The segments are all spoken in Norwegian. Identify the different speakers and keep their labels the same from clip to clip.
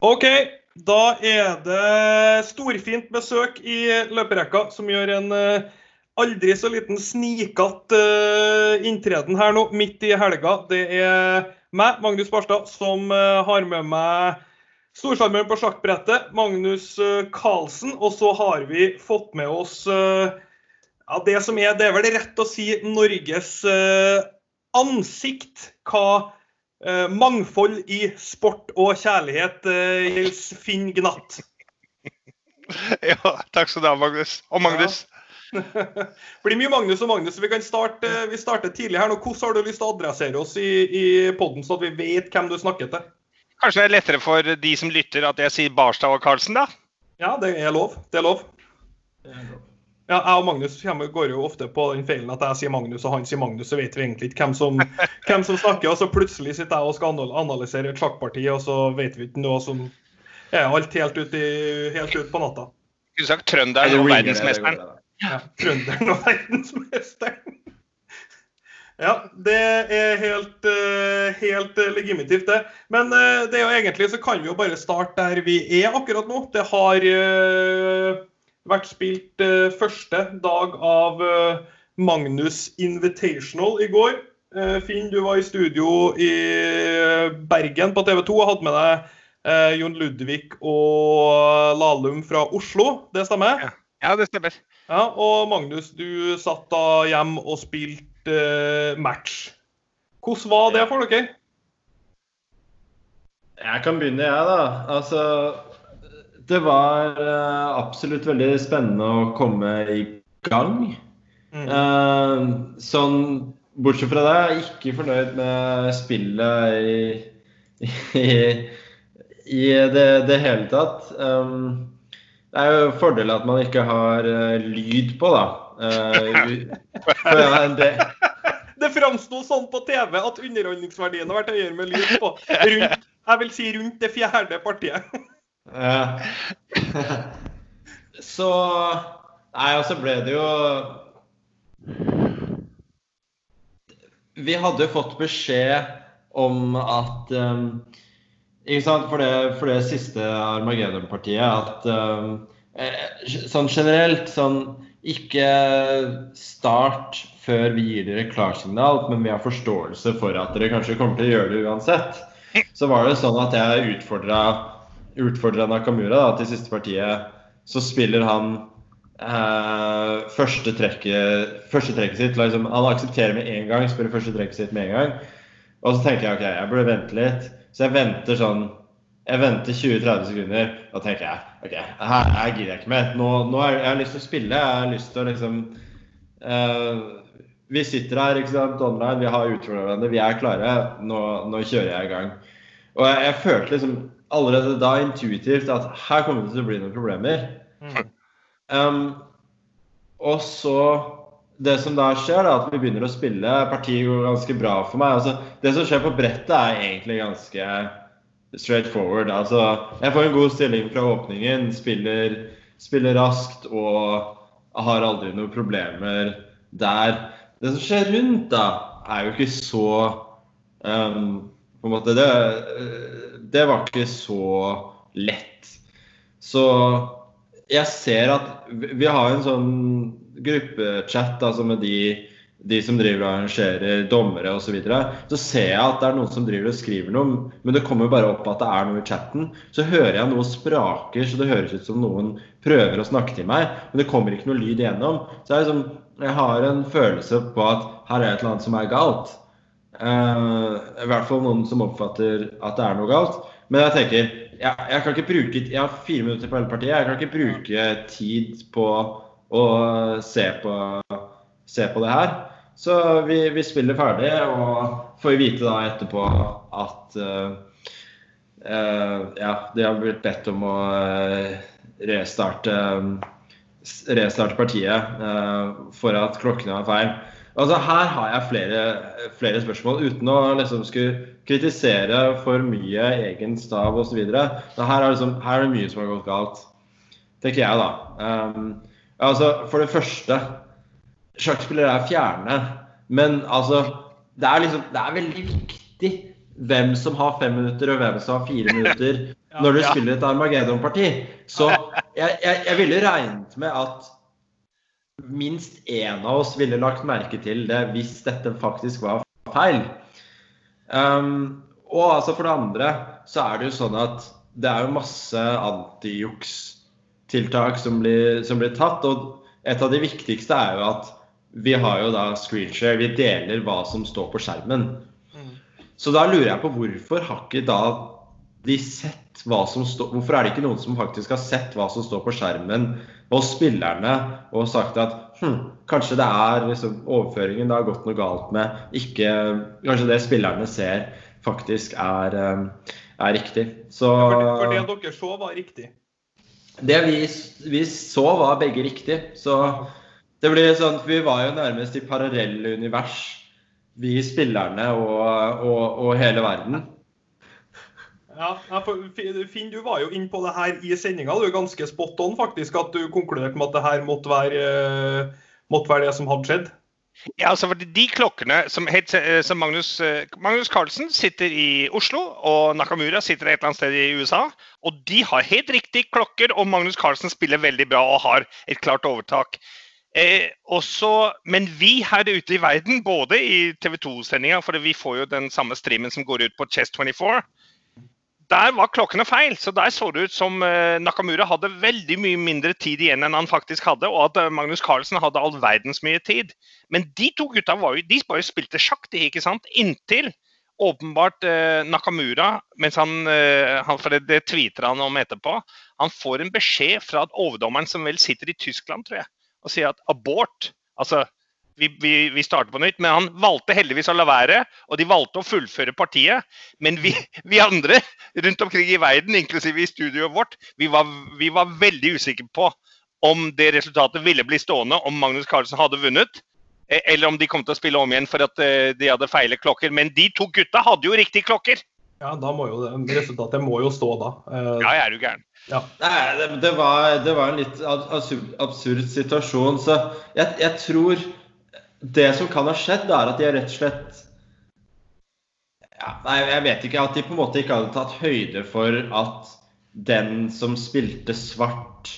Speaker 1: OK, da er det storfint besøk i løperekka, som gjør en eh, aldri så liten snikete uh, inntreden her nå, midt i helga. Det er meg, Magnus Barstad, som uh, har med meg storsjarmøren på sjakkbrettet, Magnus uh, Carlsen. Og så har vi fått med oss ja, det som er, det er vel rett å si Norges ansikt. Hva mangfold i sport og kjærlighet gjelder Finn Gnatt.
Speaker 2: Ja, takk skal du ha, Magnus. Og Magnus. Ja.
Speaker 1: Det blir mye Magnus og Magnus. Vi kan starte, vi starter tidlig her nå. Hvordan har du lyst til å adressere oss i, i poden, så at vi vet hvem du snakker til?
Speaker 2: Kanskje det er lettere for de som lytter at jeg sier Barstad og Karlsen, da?
Speaker 1: Ja, det er lov. Det er lov. Ja, jeg og Magnus går jo ofte på den feilen at jeg sier Magnus og han sier Magnus, så vet vi egentlig ikke hvem som, hvem som snakker. Og så plutselig sitter jeg og skal analysere et sjakkparti, og så vet vi ikke noe som er alt helt ut, i, helt ut på natta.
Speaker 2: Skulle sagt trønderen og verdensmesteren.
Speaker 1: Ja, Trønderen og verdensmesteren. Ja, det er helt, eh, helt legitimt, det. Men eh, det er jo egentlig så kan vi jo bare starte der vi er akkurat nå. Det har eh, vært spilt første dag av Magnus Invitational i går. Finn, du var i studio i Bergen på TV 2 og hadde med deg Jon Ludvig og Lahlum fra Oslo. Det stemmer?
Speaker 2: Ja, det stemmer.
Speaker 1: Ja, Og Magnus, du satt da hjem og spilte match. Hvordan var det for dere?
Speaker 3: Jeg kan begynne, jeg, da. Altså Det var uh, absolutt veldig spennende å komme i gang. Mm. Uh, sånn Bortsett fra det, jeg er ikke fornøyd med spillet i, i, i det, det, hele tatt. Um, det er jo fordel at man ikke har lyd på, da. Uh,
Speaker 1: det det framsto sånn på TV at underholdningsverdien har vært høyere med lyd på. Rundt, jeg vil si rundt det fjerde partiet.
Speaker 3: Ja. Så Nei, og så ble det jo Vi hadde jo fått beskjed om at um, ikke sant, for det, for det siste Armageddon-partiet at um, sånn generelt sånn ikke start før vi gir dere klarsignal, men vi har forståelse for at dere kanskje kommer til å gjøre det uansett. Så var det sånn at jeg utfordra, utfordra Nakamura da, til siste partiet. Så spiller han eh, første, trekket, første trekket sitt liksom, Han aksepterer med en gang, spiller første trekket sitt med en gang. Og så tenker jeg OK, jeg burde vente litt. Så jeg venter sånn Jeg venter 20-30 sekunder, Da tenker jeg OK, her, her gidder jeg ikke mer. Nå, nå har jeg, har lyst til å spille. Jeg har lyst til å liksom uh, Vi sitter her ikke sant, online, vi har utfordra vi er klare. Nå, nå, kjører jeg i gang. Og jeg, jeg, følte liksom allerede da intuitivt at her kommer det til å bli noen problemer. Mm. Um, og så det som da skjer, er at vi begynner å spille. Partiet går ganske bra for meg. Altså, det som skjer på brettet, er egentlig ganske straight forward. Altså, jeg får en god stilling fra åpningen, spiller, spiller raskt og har aldri noen problemer der. Det som skjer rundt, da, er jo ikke så um, På en måte det, det var ikke så lett. Så jeg ser at vi har en sånn gruppechat altså med de, de som driver og arrangerer dommere osv., så, videre, så ser jeg at det er noen som driver og skriver noe, men det kommer bare opp at det er noe i chatten. Så hører jeg noe spraker, så det høres ut som noen prøver å snakke til meg, men det kommer ikke noe lyd igjennom. Så jeg, liksom, jeg har en følelse på at her er et eller annet som er galt. Uh, I hvert fall noen som oppfatter at det er noe galt. Men jeg tenker, jeg, jeg kan ikke bruke Jeg har fire minutter på hele partiet. Jeg kan ikke bruke tid på å se på, se på det her. Så vi, vi, spiller ferdig, og får vite da etterpå at uh, uh, ja, de har blitt bedt om å uh, restarte, restarte partiet for at klokkene var feil. Altså Her har jeg flere, flere spørsmål, uten å liksom skulle kritisere for mye egen stav osv. Her, er liksom, her er det mye som har gått galt, tenker jeg, da. Um, Altså, For det første Sjakkspillere er fjerne. Men altså det er, liksom, det er veldig viktig hvem som har fem minutter og hvem som har fire minutter når du spiller et Armageddon-parti. Så jeg, jeg, jeg ville regnet med at minst én av oss ville lagt merke til det hvis dette faktisk var feil. Um, og altså for det andre så er det jo sånn at det er jo masse antijukstiltak som, blir- som blir tatt. Og et av de viktigste er jo at vi har jo da screenshare. Vi deler hva som står på skjermen.
Speaker 1: Mm.
Speaker 3: Så da lurer jeg på hvorfor har ikke da de sett står Hvorfor er det ikke noen som faktisk har sett hva som står på skjermen hos spillerne og sagt at hm, kanskje det er liksom, overføringen det har gått noe galt med, ikke Kanskje det spillerne ser faktisk er, eh, er riktig. Så
Speaker 1: For, for det dere så, var riktig.
Speaker 3: det vi, vi så var begge riktig. Så det blir sånn Vi var jo nærmest i parallelle univers, vi spillerne og, og, og hele verden.
Speaker 1: Ja, for Finn, du var jo inne på det her i sendinga. Du er ganske spot on faktisk, at du konkluderte med at det her måtte være, eh, måtte være det som hadde skjedd.
Speaker 2: Ja, altså for De klokkene som, eh, som Magnus, eh, Magnus Carlsen sitter i Oslo, og Nakamura sitter et eller annet sted i USA. Og de har helt riktig klokker, og Magnus Carlsen spiller veldig bra og har et klart overtak. Eh, også, men vi her ute i verden, både i TV 2-sendinga, for vi får jo den samme streamen som går ut på Chess24, der var klokkene feil. Så der så det ut som eh, Nakamura hadde veldig mye mindre tid igjen enn han faktisk hadde, og at eh, Magnus Carlsen hadde all verdens mye tid. Men de to gutta var jo, de bare spilte sjakk, de, ikke sant? Inntil åpenbart eh, Nakamura, mens han, han for det, det tweeter han om etterpå, han får en beskjed fra overdommeren som vel sitter i Tyskland, tror jeg, og sier at abort. Altså, vi, vi, vi starter på nytt, men han valgte heldigvis å la være, og de valgte å fullføre partiet. Men vi, vi andre rundt omkring i verden, inklusive i studioet vårt, vi var, vi var veldig usikre på om det resultatet ville bli stående om Magnus Carlsen hadde vunnet. eh, Eller om de kom til å spille om igjen for at eh, de hadde feile klokker. Men de to gutta hadde jo riktige klokker!
Speaker 1: Ja, da må jo det, Resultatet må jo stå da. Eh,
Speaker 2: Ja, jeg er jo gæren.
Speaker 1: ja.
Speaker 3: Nei, det, det, var, det var en litt absurd, absurd situasjon. Så jeg, jeg tror det som kan ha skjedd, er at de har rett og slett ja, Nei, jeg vet ikke. At de på en måte ikke hadde tatt høyde for at den som spilte svart,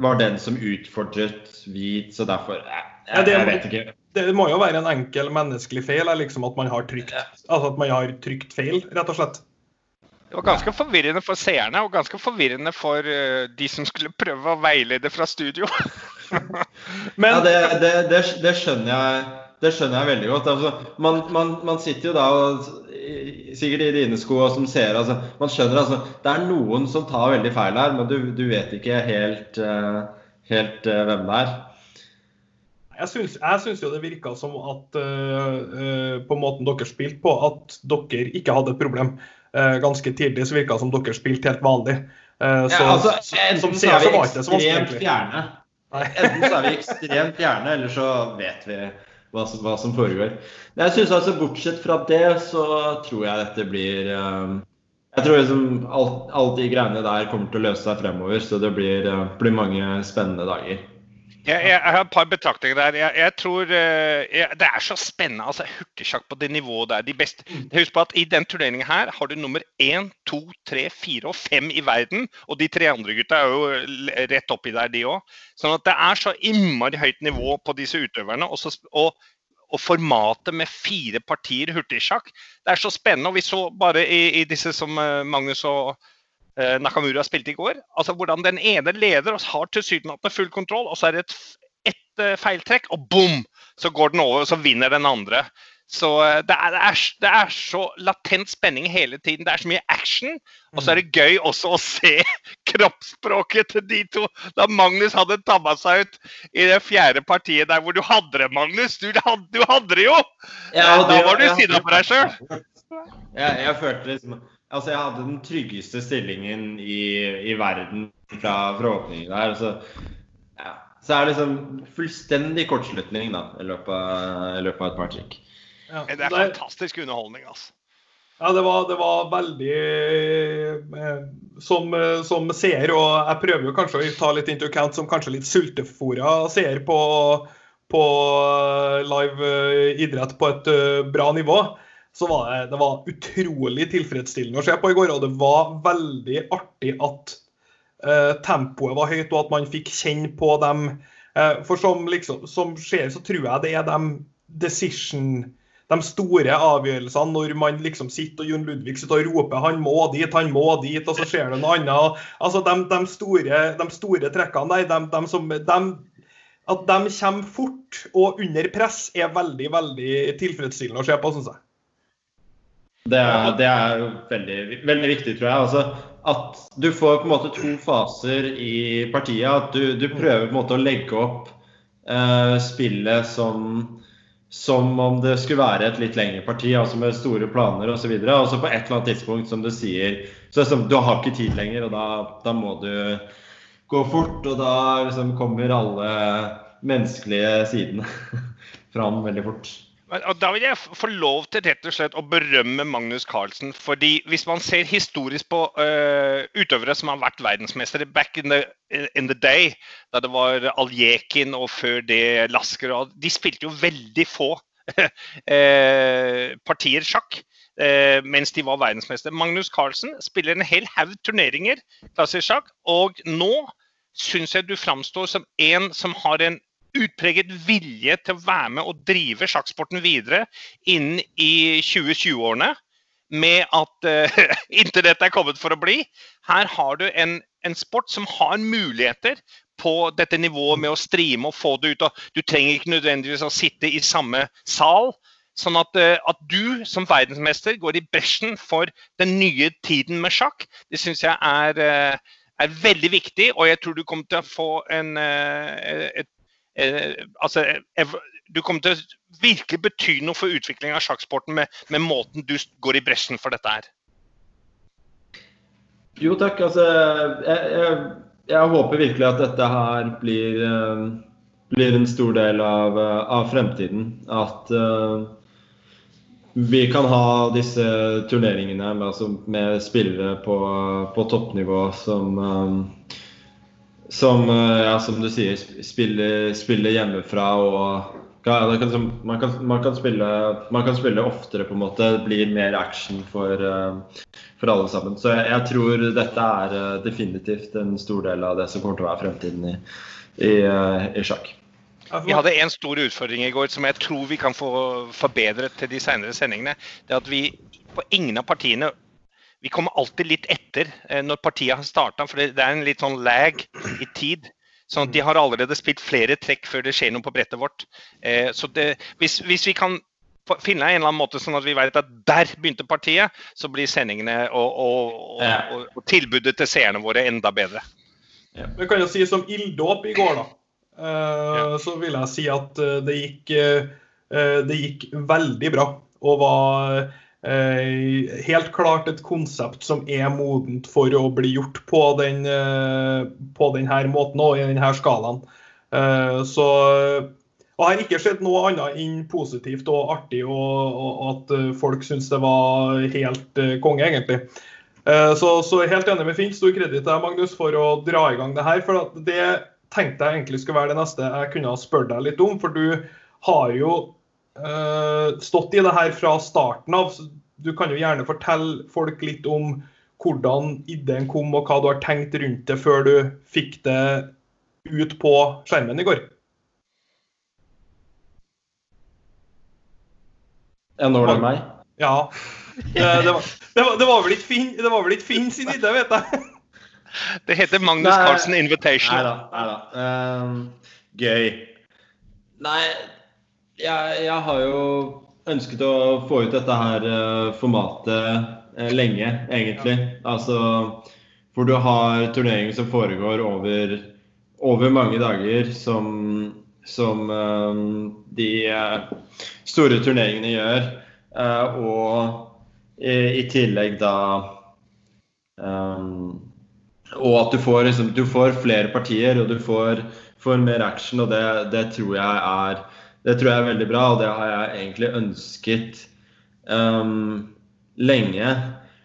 Speaker 3: var den som utfordret hvit, så derfor Jeg,
Speaker 1: Ja,
Speaker 3: jeg,
Speaker 1: det-
Speaker 3: jeg vet ikke.
Speaker 1: Det må jo være en enkel menneskelig feil, liksom at man har trykt altså at man har trykt feil, rett og slett.
Speaker 2: Det var ganske forvirrende for seerne, og ganske forvirrende for eh, de som skulle prøve å veilede fra studio.
Speaker 1: Men
Speaker 3: Ja, det, det, det, det, skjønner jeg, det skjønner jeg veldig godt. Altså, man, man, man sitter jo da og, sikkert i dine sko og som ser altså, Man skjønner altså Det er noen som tar veldig feil her, men du, du vet ikke helt, eh, helt eh, hvem det er.
Speaker 1: Jeg syns, jo det virka som at uh, på måten dere spilte på, at dere ikke hadde et problem. Uh, ganske tidlig så virka det som dere spilte helt vanlig. Eh, så,
Speaker 3: Ja, altså,
Speaker 1: som
Speaker 3: så
Speaker 1: seer
Speaker 3: er
Speaker 1: så var ikke så vanskelig.
Speaker 3: ekstremt
Speaker 1: egentlig.
Speaker 3: fjerne. Enten så er vi ekstremt gjerne, eller så vet vi hva som, hva som foregår. Men jeg synes altså Bortsett fra det, så tror jeg dette blir eh, Jeg tror liksom alt, alt de greiene der kommer til å løse seg fremover, så det blir, eh, blir mange spennende dager.
Speaker 2: Jeg, jeg, jeg har et par betraktninger der. Jeg, jeg tror eh, Det er så spennende. altså Hurtigsjakk på det nivået der. De beste. Husk på at i den turneringen her har du nummer én, to, tre, fire og fem i verden. Og de tre andre gutta er jo rett oppi der, de òg. Sånn at det er så innmari høyt nivå på disse utøverne. Og, så, og, og formatet med fire partier hurtigsjakk, det er så spennende. Og vi så bare i, i disse som eh, Magnus og Nakamura spilte i går. Altså hvordan den ene leder og har tilsynelatende full kontroll, og så er det et, et eh, feiltrekk, og bom! Så går den over, og så vinner den andre. Så eh, det er, det, er, det er så latent spenning hele tiden. Det er så mye action. Og så er det gøy også å se kroppsspråket til de to. Da Magnus hadde tabba seg ut i det fjerde partiet der hvor du hadde det, Magnus. Du hadde, du hadde det jo!
Speaker 3: Ja,
Speaker 2: da var du sinna på deg sjøl.
Speaker 3: Jeg, jeg følte liksom Altså, jeg hadde den tryggeste stillingen i, i verden fra, fra åpningen der. Så, ja. så er det liksom fullstendig kortslutning da, i løpet av, i løpet av et par trikk.
Speaker 1: Ja,
Speaker 2: Det er fantastisk underholdning, altså.
Speaker 1: Ja, det var, det var veldig eh, som, eh, som seer, og jeg prøver jo kanskje å ta litt into account som kanskje litt sultefòra seer på, på eh, live idrett på et bra nivå. Så var det, det var utrolig tilfredsstillende å se på i går. Og det var veldig artig at eh, tempoet var høyt, og at man fikk kjenne på dem. Eh, for som, liksom, som skjer, så tror jeg det er de decision de store avgjørelsene når man liksom sitter og Jon Ludvig sitter og roper 'han må dit', 'han må dit', og så skjer det noe annet. Altså De, de, store, de store, trekkene der, de, de som, at de kommer fort og under press, er veldig veldig tilfredsstillende å se på, syns jeg.
Speaker 3: Det er, det er veldig, veldig, viktig, tror jeg. Altså, at du får på en måte to faser i partiet. At du, du prøver på en måte å legge opp uh, spillet som, som om det skulle være et litt lengre parti, altså med store planer osv. Og, og så på et eller annet tidspunkt, som du sier, så er det som, du har ikke tid lenger, og da, da må du gå fort. Og da liksom kommer alle menneskelige sidene fram veldig fort.
Speaker 2: Og Da vil jeg få lov til rett og slett å berømme Magnus Carlsen. fordi Hvis man ser historisk på uh, utøvere som har vært verdensmestere back in the, in the, day, da det var Aljekin og før det Lasker De spilte jo veldig få uh, partier sjakk uh, mens de var verdensmestere. Magnus Carlsen spiller en hel haug turneringer klassisk sjakk, og nå syns jeg du framstår som en som har en utpreget vilje til å være med og drive sjakksporten videre inn i 2020-årene. Med at uh, internett er kommet for å bli. Her har du en, en, sport som har muligheter på dette nivået med å streame og få det ut. Du trenger ikke nødvendigvis å sitte i samme sal. Sånn at, uh, at du som verdensmester går i bresjen for den nye tiden med sjakk, det syns jeg er, uh, er veldig viktig. Og jeg tror du kommer til å få en, et eh, altså, Du kommer til å virkelig bety noe for utvikling av sjakksporten med, med, måten du går i bresjen for dette her.
Speaker 3: Jo takk. Altså, jeg, jeg, jeg håper virkelig at dette her blir, uh, blir en stor del av, av fremtiden. At uh, vi kan ha disse turneringene med, altså, med spillere på, på toppnivå som um, som, eh, ja, som du sier, spiller, spille hjemmefra og ja, kan, man, kan, man, kan spille, man, kan, spille, oftere, på en måte. Det blir mer action for, uh, for alle sammen. Så jeg, jeg, tror dette er uh, definitivt en stor del av det som kommer til å være fremtiden i, i, i sjakk.
Speaker 2: Vi hadde en stor utfordring i går som jeg tror vi kan få forbedret til de senere sendingene. Det er at vi på ingen av partiene vi kommer alltid litt etter eh, når partiet har starta, for det er en litt sånn lag i tid. Sånn De har allerede spilt flere trekk før det skjer noe på brettet vårt. Eh, så det, hvis, hvis, vi kan finne en eller annen måte sånn at vi vet at der begynte partiet, så blir sendingene og, og, og, og tilbudet til seerne våre enda bedre.
Speaker 1: Ja. Vi kan jo si som ilddåp i går, da. Uh, ja. Så vil jeg si at det gikk, uh, det gikk veldig bra. Og var helt klart et konsept som er modent for å bli gjort på den eh, på denne måten og i denne skalaen. Eh, så jeg har ikke sett noe annet enn positivt og artig, og, og at folk syns det var helt konge, egentlig. Så, så, helt enig med Finn. Stor kreditt til Magnus for å dra i gang det her. For det tenkte jeg egentlig skulle være det neste jeg kunne spurt deg litt om. For du har jo stått i det her fra starten av. Du kan jo gjerne fortelle folk litt om hvordan ideen kom, og hva du har tenkt rundt det før du fikk det ut på skjermen i går.
Speaker 3: Ja, når det meg?
Speaker 1: Ja. Det, det, var, det, var, det var, vel ikke Finn, det var vel ikke Finn sin idé, vet jeg.
Speaker 2: Det heter Magnus Carlsen Invitation.
Speaker 3: Nei da. Nei da. Um, gøy. Nei, jeg, jeg, har jo ønsket å få ut dette her uh, formatet uh, lenge, egentlig. Altså hvor du har turneringer som foregår over, over mange dager, som, som um, de store turneringene gjør. og i, i, tillegg da um, Og at du får, liksom, du får flere partier, og du får, får mer action, og det, det tror jeg er det tror jeg er veldig bra, og det har jeg egentlig ønsket um, lenge.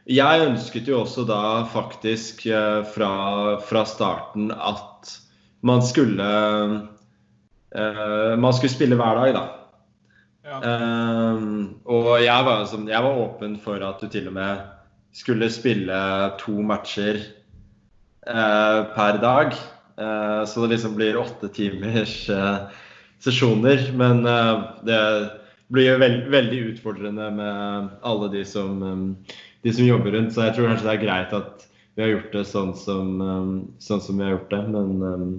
Speaker 3: Jeg ønsket jo også da faktisk uh, fra, fra, starten at man skulle uh, Man skulle spille hver dag, da.
Speaker 1: Ja.
Speaker 3: Um, og jeg var, som, jeg var åpen for at du til og med skulle spille to matcher uh, per dag. Uh, så det liksom blir åtte timers eh, sesjoner. Men eh, det blir jo veld, veldig utfordrende med alle de som, um, de som jobber rundt. Så jeg tror kanskje det er greit at vi har gjort det sånn som, um, sånn som vi har gjort det. Men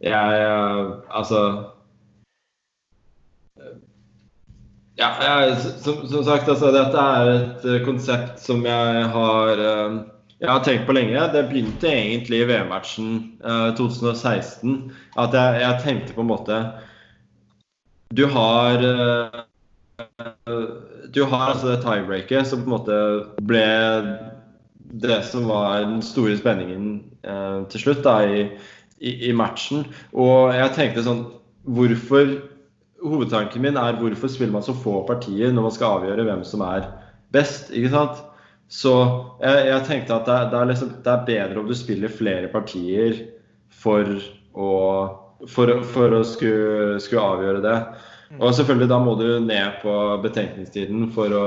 Speaker 3: jeg Altså ja, jeg, som, som, sagt, altså, dette er et konsept som jeg har jeg har tenkt på lenge. Det begynte egentlig i VM-matchen uh, 2016. At jeg, jeg, tenkte på en måte Du har Du har altså det tiebreaket som på en måte ble det som var den store spenningen til slutt da, i, i, i matchen. Og jeg tenkte sånn Hvorfor hovedtanken min er hvorfor spiller man så få partier når man skal avgjøre hvem som er best. ikke sant? Så jeg, jeg tenkte at det det, er liksom, det er, bedre om du spiller flere partier for å, for, for å skulle, skulle, avgjøre det. Og selvfølgelig da må du ned på betenkningstiden for å,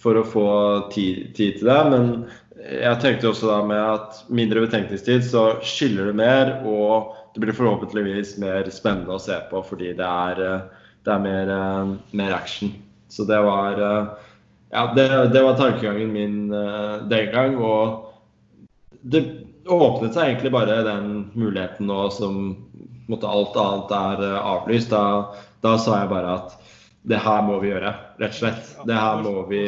Speaker 3: for å få tid, tid, til det. Men jeg tenkte også da med at mindre betenkningstid, så skiller det mer. og det blir forhåpentligvis mer spennende å se på fordi det er, eh, det er mer, eh, mer, action. Så det var eh, Ja, det, det var tankegangen min den gang. Og det åpnet seg egentlig bare den muligheten nå som måtte alt annet er avlyst. Da, da sa jeg bare at det her må vi gjøre, rett og slett. Det her må vi,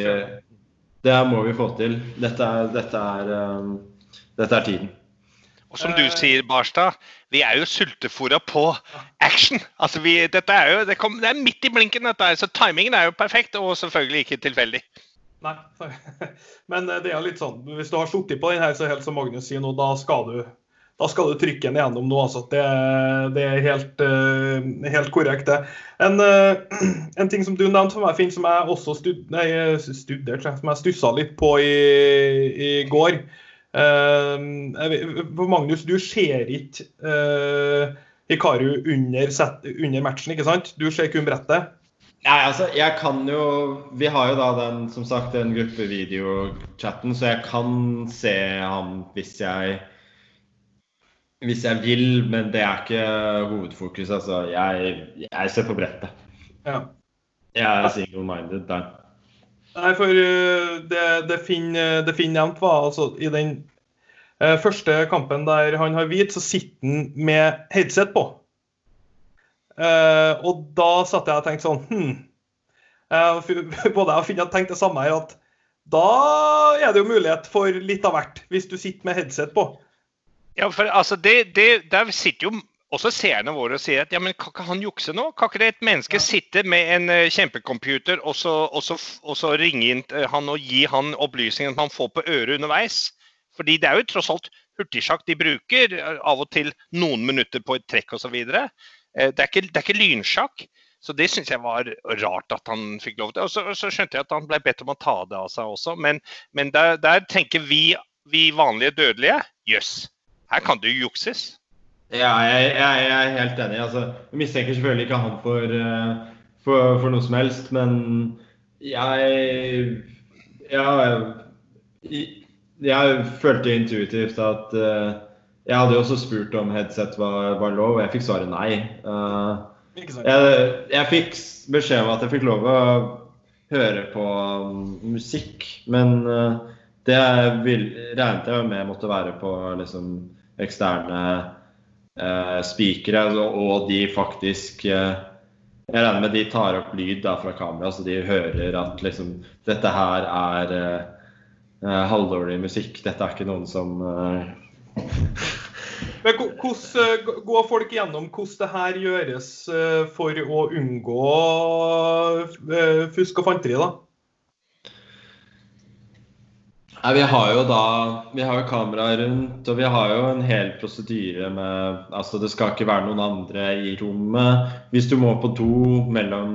Speaker 3: det her må vi få til. Dette dette er, dette er tiden.
Speaker 2: Og som du sier, Barstad, vi er jo sultefòra på action. Altså vi, dette er jo, det, kom, det, er midt i blinken, dette her, så timingen er jo perfekt, og selvfølgelig ikke tilfeldig.
Speaker 1: Nei, men eh, det er litt sånn, hvis du har sittet på den her, så helt som Magnus sier nå, da skal du, da skal du trykke den igjennom nå. altså. Det, det er helt, uh, helt, korrekt, det. En, uh, en, ting som du nevnte for meg, Finn, som jeg også stud, nei, studert, som jeg stussa litt på i, i går. Uh, Magnus, du ser ikke uh, Hikaru under, set, under, matchen, ikke sant? Du ser kun brettet?
Speaker 3: Nei, altså, jeg kan jo Vi har jo da den, som sagt, den gruppevideochatten, så jeg kan se ham hvis jeg hvis jeg vil, men det er ikke hovedfokus. Altså, jeg, jeg ser på brettet.
Speaker 1: Ja.
Speaker 3: Jeg er single-minded der.
Speaker 1: Nei, for eh, det, det Finn, det Finn nevnt, var altså i den uh, første kampen der han har hvit, så sitter han med headset på. Uh, og da satt jeg og tenkte sånn hm. Uh, både jeg og Finn hadde tenkt det samme her, at da er det jo mulighet for litt av hvert, hvis du sitter med headset på.
Speaker 2: Ja, for altså, det, det, Der sitter jo også seerne våre og sier at ja, men kan ikke han jukse nå? Kan ikke det et menneske ja. sitte med en uh, kjempecomputer og så, og, så, og så, ringe inn uh, han og gi han opplysningene han får på øret underveis? Fordi det er jo tross alt hurtigsjakk de bruker, uh, av og til noen minutter på et trekk osv. Det, er ikke, det er ikke lynsjakk. Så det syns jeg var rart at han fikk lov til. Og så, så, skjønte jeg at han ble bedt om å ta det av seg også. Men, men der, der, tenker vi, vi vanlige dødelige jøss, yes, her kan det jo jukses.
Speaker 3: Ja, jeg, jeg, jeg, er helt enig. Altså, jeg mistenker selvfølgelig ikke han for, eh, for, for noe som helst, men jeg jeg, jeg følte intuitivt at uh, Jeg hadde jo også spurt om headset var, var lov, og jeg fikk svaret nei. Uh, jeg, jeg, fikk beskjed om at jeg fikk lov å høre på um, musikk, men uh, det vil, regnet jeg med måtte være på liksom, eksterne eh, spikere, altså, og de faktisk eh, Jeg regner med de tar opp lyd da, fra kamera, så de hører at liksom, dette her er eh, eh halvdårlig musikk. Dette er ikke noen som eh,
Speaker 1: Men hvordan eh, går folk gjennom hvordan det her gjøres for å unngå fusk og fanteri? da?
Speaker 3: Nei, Vi har jo da vi har jo kamera rundt, og vi har jo en hel prosedyre med Altså, det skal ikke være noen andre i rommet. Hvis du må på do mellom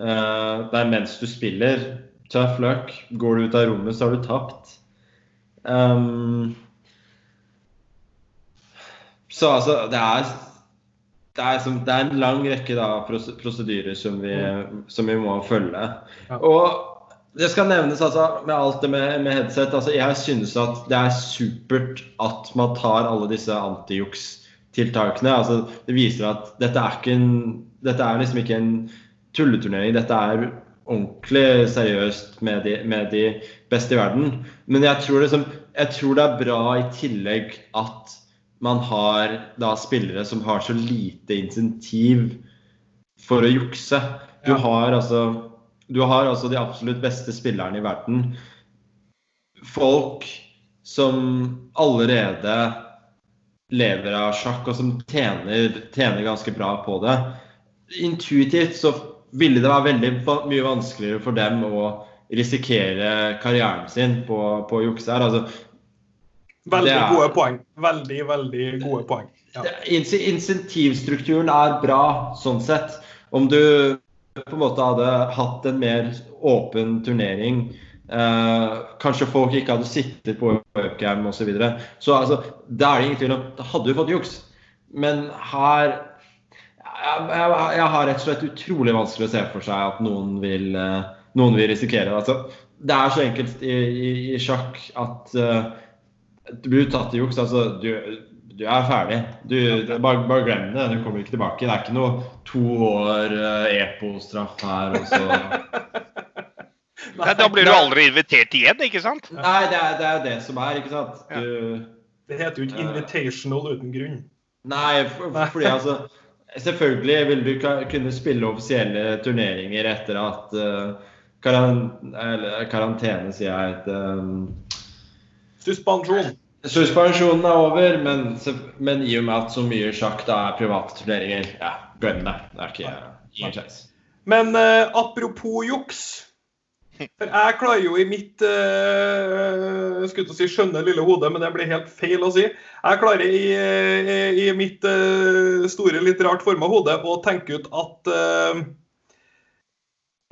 Speaker 3: uh, Det er mens du spiller. Tough luck. Går du ut av rommet, så har du tapt. Um, så altså, det er det er, som, det er en lang rekke da, prosedyrer som vi, som vi må følge. Og det skal nevnes altså, med alt det med, med headset altså, Jeg synes at det er supert at man tar alle disse antijukstiltakene. Altså, det viser at dette er, ikke en, dette er liksom ikke en tulleturnering. Dette er ordentlig seriøst med de, med de beste i verden. Men jeg tror, liksom, jeg tror det er bra i tillegg at man har da spillere som har så lite insentiv for å jukse. Du har altså du har altså de absolutt beste spillerne i verden. Folk som allerede lever av sjakk, og som tjener, tjener ganske bra på det. Intuitivt så ville det være veldig mye vanskeligere for dem å risikere karrieren sin på, på å jukse her. Altså,
Speaker 1: Veldig
Speaker 3: er-
Speaker 1: gode poeng. Veldig, veldig gode poeng. Ja.
Speaker 3: Insentivstrukturen er bra sånn sett. Om du på en måte hadde hatt en mer åpen turnering, eh, kanskje folk ikke hadde sittet på webcam osv. Så, videre. så altså, det er det ingen tvil om Da hadde du fått juks. Men her jeg, jeg, jeg har rett og slett utrolig vanskelig å se for seg at noen vil, eh, noen vil risikere det. Altså, det er så enkelt i, i, i sjakk at eh, du blir tatt i juks. Altså, du, du er ferdig. Du, bare, bare glem det. Du kommer ikke tilbake. Det er ikke noe to år uh, EPO-straff her. Og så.
Speaker 2: Nei, da blir du aldri invitert igjen, ikke sant?
Speaker 3: Nei, det er, det er det som er, ikke sant. Du,
Speaker 1: Det heter jo ikke invitational uten grunn.
Speaker 3: nei, for, for- fordi altså Selvfølgelig vil du kunne spille offisielle turneringer etter at uh, karan, eller, karantene, sier jeg. Et, um,
Speaker 1: Suspensjon.
Speaker 3: Suspensjonen er over, men, men i og med at så mye sjakk da er private turneringer, ja, glem det. Det er ikke ingen sjanse.
Speaker 1: Men uh, apropos juks. For jeg klarer jo i mitt uh, skulle si skjønne lille hode, men det blir helt feil å si. Jeg klarer i, i, i mitt uh, store, litt rart forma hode å tenke ut at uh,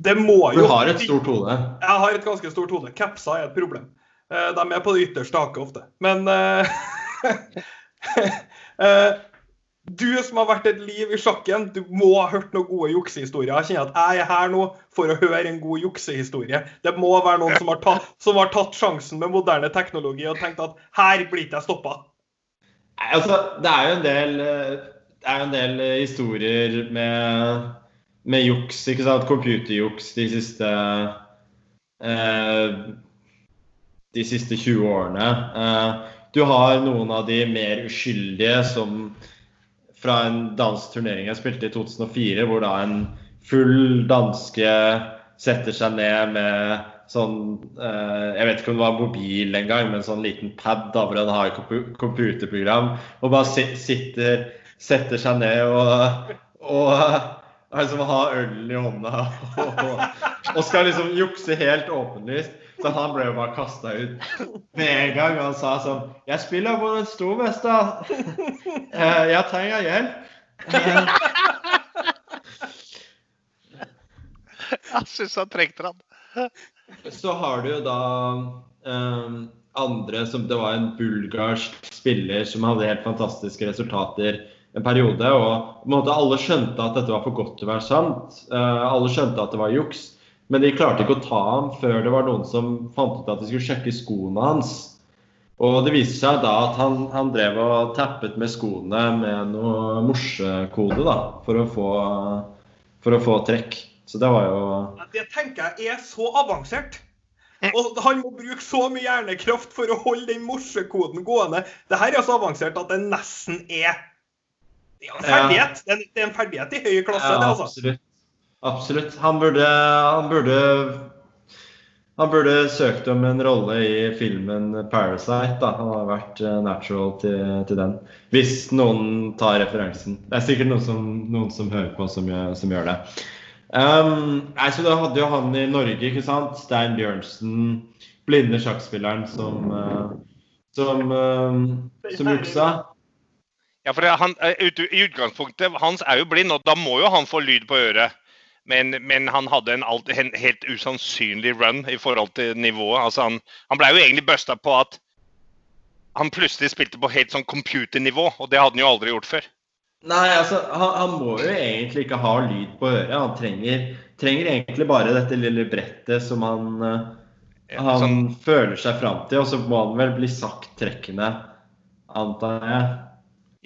Speaker 1: det må jo Du
Speaker 3: har et stort hode.
Speaker 1: Jeg har et ganske stort hode. Kapsa er et problem. Eh, De er på det ytterste haket ofte. Men eh, eh, du som har vært et liv i sjakken, du må ha hørt noen gode juksehistorier. Jeg kjenner at jeg er her nå for å høre en god juksehistorie. Det må være noen som har, tatt, som har tatt sjansen med moderne teknologi og tenkt at her blir ikke jeg stoppa.
Speaker 3: Altså, det er jo en del, jo en del historier med, med juks, ikke sant? Computerjuks de siste eh, de siste 20 årene. Eh, du har noen av de mer uskyldige som fra en dansk turnering jeg spilte i 2004, hvor da en full danske setter seg ned med sånn eh, Jeg vet ikke om det var mobil engang, men sånn liten pad da, hvor han har computerprogram, og bare sitter Setter seg ned og, og liksom har ølen i hånda og, og skal liksom jukse helt åpenlyst. Så han ble jo bare kasta ut med en gang. Og han sa sånn 'Jeg spiller på en stormester. Eh, Jeg trenger hjelp.'
Speaker 2: Jeg syns han trengte han.
Speaker 3: Så har du jo da um, andre som Det var en bulgarsk spiller som hadde helt fantastiske resultater en periode. Og på en måte alle skjønte at dette var for godt til å være sant. Uh, alle skjønte at det var juks. Men de klarte ikke å ta ham før det var noen som fant ut at de skulle sjekke skoene hans. Og det viser seg da at han, han drev og tappet med skoene med noe morsekode da, for å få, for å få trekk. Så det var jo
Speaker 1: Det tenker jeg er så avansert. Og han må bruke så mye hjernekraft for å holde den morsekoden gående. Det her er så avansert at det nesten er det er en ferdighet. Det er en- Det er en ferdighet i høy klasse.
Speaker 3: Ja,
Speaker 1: det altså.
Speaker 3: absolutt. Absolutt. Han burde, han burde han burde søkt om en rolle i filmen 'Parasite'. da. Han har vært eh, natural til, til den. Hvis noen tar referansen. Det er sikkert noen som, noen som hører på, som som gjør det. Um, nei, så Da hadde jo han i Norge, ikke sant? Stein Bjørnsen, blinde sjakkspilleren som, uh, som, uh, som juksa.
Speaker 2: Ja, for han, ut, I utgangspunktet hans er jo blind, og da må jo han få lyd på øret. Men, men han hadde en, alt, en helt usannsynlig run i forhold til nivået. Altså han, han ble jo egentlig busta på at han plutselig spilte på helt sånn computernivå, og det hadde han jo aldri gjort før.
Speaker 3: Nei, altså, han, han, må jo egentlig ikke ha lyd på øret. Han trenger, trenger egentlig bare dette lille brettet som han, ja, han sånn... føler seg fram til. Og så må han vel bli sagt trekkende, antar jeg.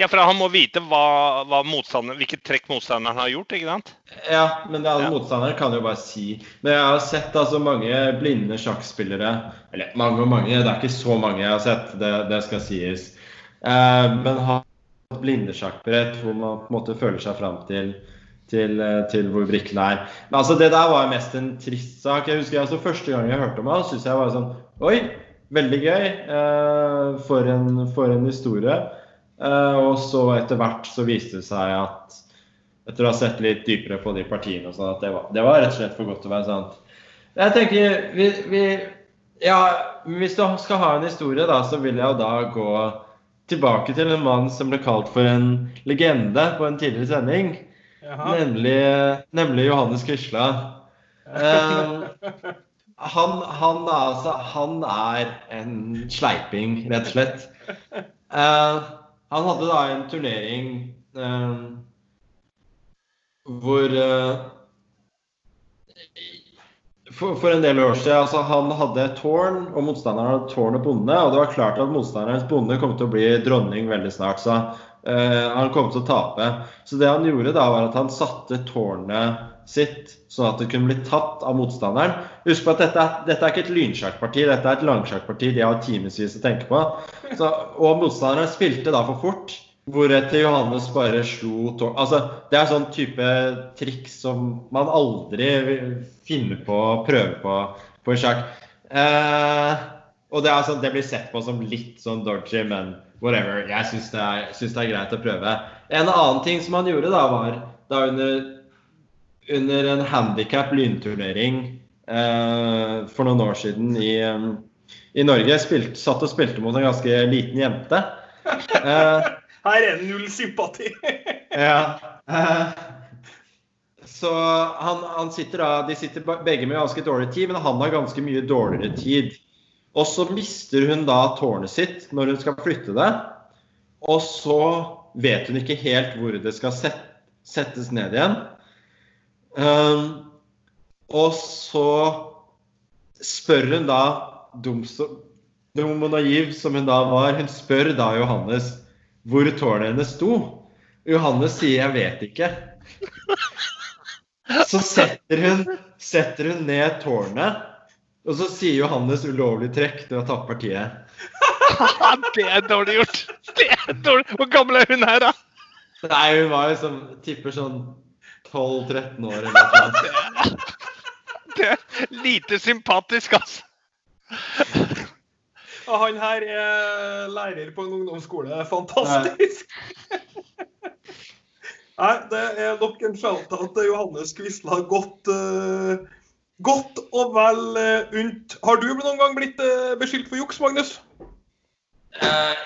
Speaker 2: Ja, for han må vite hva, hva hvilket trekk motstanderen har gjort, ikke sant?
Speaker 3: Ja, men det, altså, ja. motstanderen kan jo bare si Men jeg har sett altså mange blinde sjakkspillere Eller mange og mange, det er ikke så mange jeg har sett, det, det skal sies. Eh, men har blindesjakkbrett hvor man på en måte føler seg fram til, til, eh, til hvor brikkene er. Men altså, det der var mest en trist sak. Jeg husker altså Første gang jeg hørte om ham, syntes jeg var sånn Oi, veldig gøy. Eh, for, en, for en historie. Eh, og så etter hvert så viste det seg at etter å ha sett litt dypere på de partiene og sånn, at det var, det var, rett og slett for godt til å være sant. Jeg tenker vi, vi, Ja, hvis du skal ha en historie, da, så vil jeg jo da gå tilbake til en mann som ble kalt for en legende på en tidligere sending. Nemlig, nemlig, Johannes Quisla. Uh, han, han, altså, han, er en sleiping, rett og slett. Uh, han hadde da en turnering eh, hvor eh, for, for, en del år siden altså Han hadde tårn, og motstanderen hadde tårn og bonde. Og det var klart at motstanderens bonde kom til å bli dronning veldig snart. Så eh, han kom til å tape. Så det han gjorde da, var at han satte tårnet sitt sånn at det kunne bli tatt av motstanderen. Husk på at dette, dette er ikke et lynsjakkparti, dette er et langsjakkparti de har timevis å tenke på. Så, og motstanderen spilte da for fort, hvoretter Johannes bare slo tårn Altså, det er sånn type triks som man aldri finner på å prøve på på sjakk. Eh, og det, sånn, det, blir sett på som litt sånn dodgy, men whatever. Jeg syns det, det, er greit å prøve. En annen ting som han gjorde, da, var da under under en handikap lynturnering eh, for noen år siden i, i Norge. Spilt, satt og spilte mot en ganske liten jente.
Speaker 1: Eh, Her er null sympati.
Speaker 3: ja. Eh, så han, han, sitter da, De sitter begge med ganske dårlig tid, men han har ganske mye dårligere tid. Og så mister hun da tårnet sitt når hun skal flytte det. Og så vet hun ikke helt hvor det skal settes ned igjen. Um, og så spør hun da, dum og naiv som hun da var, hun spør da Johannes hvor tårnet hennes sto. Johannes sier 'jeg vet ikke'. Så setter hun, setter hun ned tårnet, og så sier Johannes 'ulovlig trekk', du har tapt partiet.
Speaker 2: det er dårlig gjort. Det er dårlig. Hvor gammel er hun her, da?
Speaker 3: Nei, Hun var jo som tipper sånn 12-13 år eller noe.
Speaker 2: Det er lite sympatisk, altså.
Speaker 1: Og han her er lærer på en ungdomsskole. Fantastisk! Nei, det er nok en shout-out til Johannes Quisla. Godt, uh, godt og vel uh, unt. Har du noen gang blitt uh, beskyldt for juks, Magnus?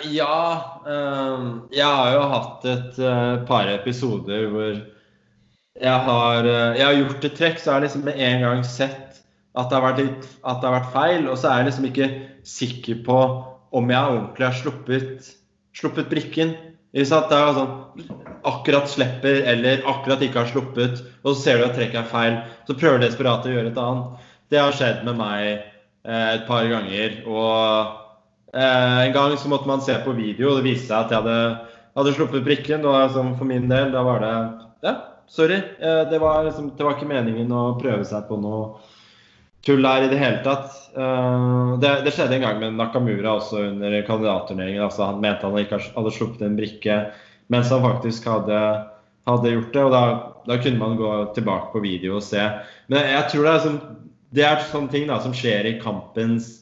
Speaker 3: ja. jeg har jo hatt et par episoder hvor jeg har, eh, jeg har gjort et trekk, så har jeg liksom med en gang sett at det, litt, at det har vært feil. Og så er jeg liksom ikke sikker på om jeg ordentlig har sluppet, sluppet brikken. Det er sånn, akkurat slipper eller akkurat ikke har sluppet, og så ser du at trekket er feil. Så prøver du desperat å gjøre et annet. Det har skjedd med meg eh, et par ganger. Og eh, en gang så måtte man se på video, og det viste seg at jeg hadde, hadde sluppet brikken. Og altså, for min del, da var det ja, sorry. Eh, det var, liksom, det var, ikke meningen å prøve seg på noe tull her i det hele tatt. Eh, det, det skjedde en gang med Nakamura også under kandidatturneringen. Altså, han mente han ikke hadde sluppet en brikke mens han faktisk hadde, hadde gjort det. og da, da, kunne man gå tilbake på video og se. Men jeg tror det er, sånn, det er sånne ting da, som skjer i kampens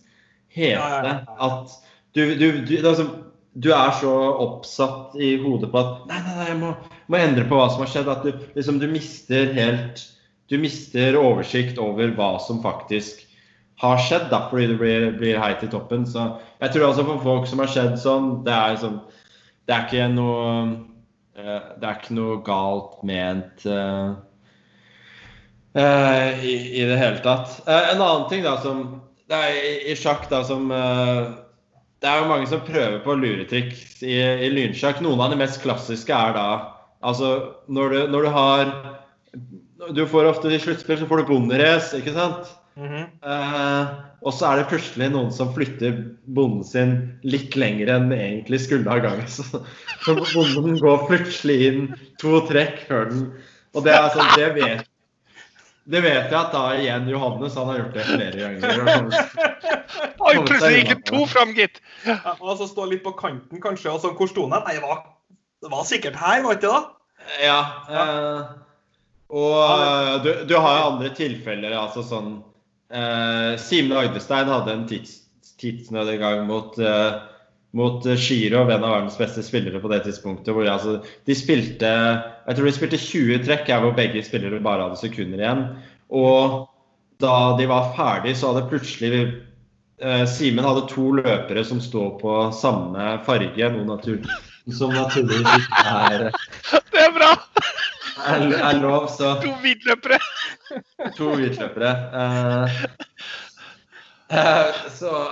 Speaker 3: hete. At du, du, du, det sånn, du er så oppsatt i hodet på at Nei, nei, nei, jeg må, må endre på hva som har skjedd. At du, liksom, du mister helt Du mister oversikt over hva som faktisk har skjedd, da, fordi du blir, blir heit i toppen. Så jeg tror altså for folk som har skjedd sånn, det er liksom Det er ikke noe uh, Det er ikke noe galt ment uh, uh, i, i, det hele tatt. en annen ting da som det er i, i sjakk da som det er jo mange som prøver på luretriks i, i lynsjakk. Noen av de mest klassiske er da Altså, når du, når du har Du får ofte i sluttspill så får du bonderace, ikke sant?
Speaker 1: Mhm.
Speaker 3: Eh, og så er det plutselig noen som flytter bonden sin litt lenger enn den egentlig skulle ha gang. Så, så bonden går plutselig inn to trekk før den Og det er sånn, det vet det vet jeg at da igjen Johannes han har gjort det flere ganger.
Speaker 2: Oi, plutselig gikk det to fram, gitt.
Speaker 1: Ja, så stå litt på kanten, kanskje. og så hvor sto den? Nei, det var, det var sikkert her, var det ikke det? da?
Speaker 3: Ja. Uh, og uh, du, du har jo andre tilfeller, altså sånn uh, Simen Agdestein hadde en tids, tidsnød mot uh, mot Shiro, en av verdens beste spillere på det tidspunktet. hvor altså, De spilte jeg tror de spilte 20 trekk her hvor begge spillere bare hadde sekunder igjen. Og da de var ferdig, så hadde plutselig eh, Simen hadde to løpere som står på samme farge, Noen, natur, som naturligvis ikke er,
Speaker 2: Det er bra!
Speaker 3: er, er lov. Så
Speaker 2: To hvitløpere.
Speaker 3: to hvitløpere. Uh, uh, så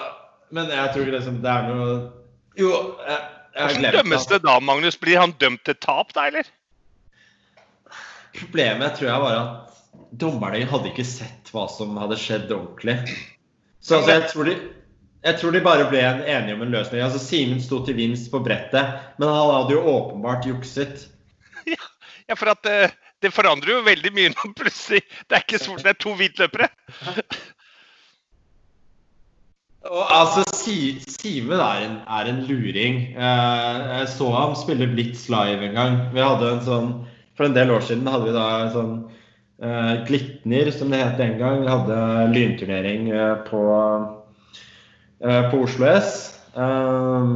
Speaker 3: Men jeg tror liksom det er noe Jo, jeg, jeg har glemt
Speaker 2: dømmes det da, Magnus? Blir han dømt til tap, da, eller?
Speaker 3: Problemet tror jeg var at dommerne hadde ikke sett hva som hadde skjedd ordentlig. Så altså, jeg, tror de, jeg tror de bare ble en- enige om en løsning. Altså, Simen sto til vinst på brettet, men han hadde jo åpenbart jukset.
Speaker 2: Ja, for at eh, det forandrer jo veldig mye når plutselig det er ikke sort, det er to hvitløpere.
Speaker 3: Og altså, si, Simen er en, er en luring. Eh, jeg så ham spille Blitz live en gang. Vi hadde en sånn, For en del år siden hadde vi da en sånn uh, Glitner, som det het den gang. Vi hadde lynturnering eh, på, eh, på Oslo S. Eh,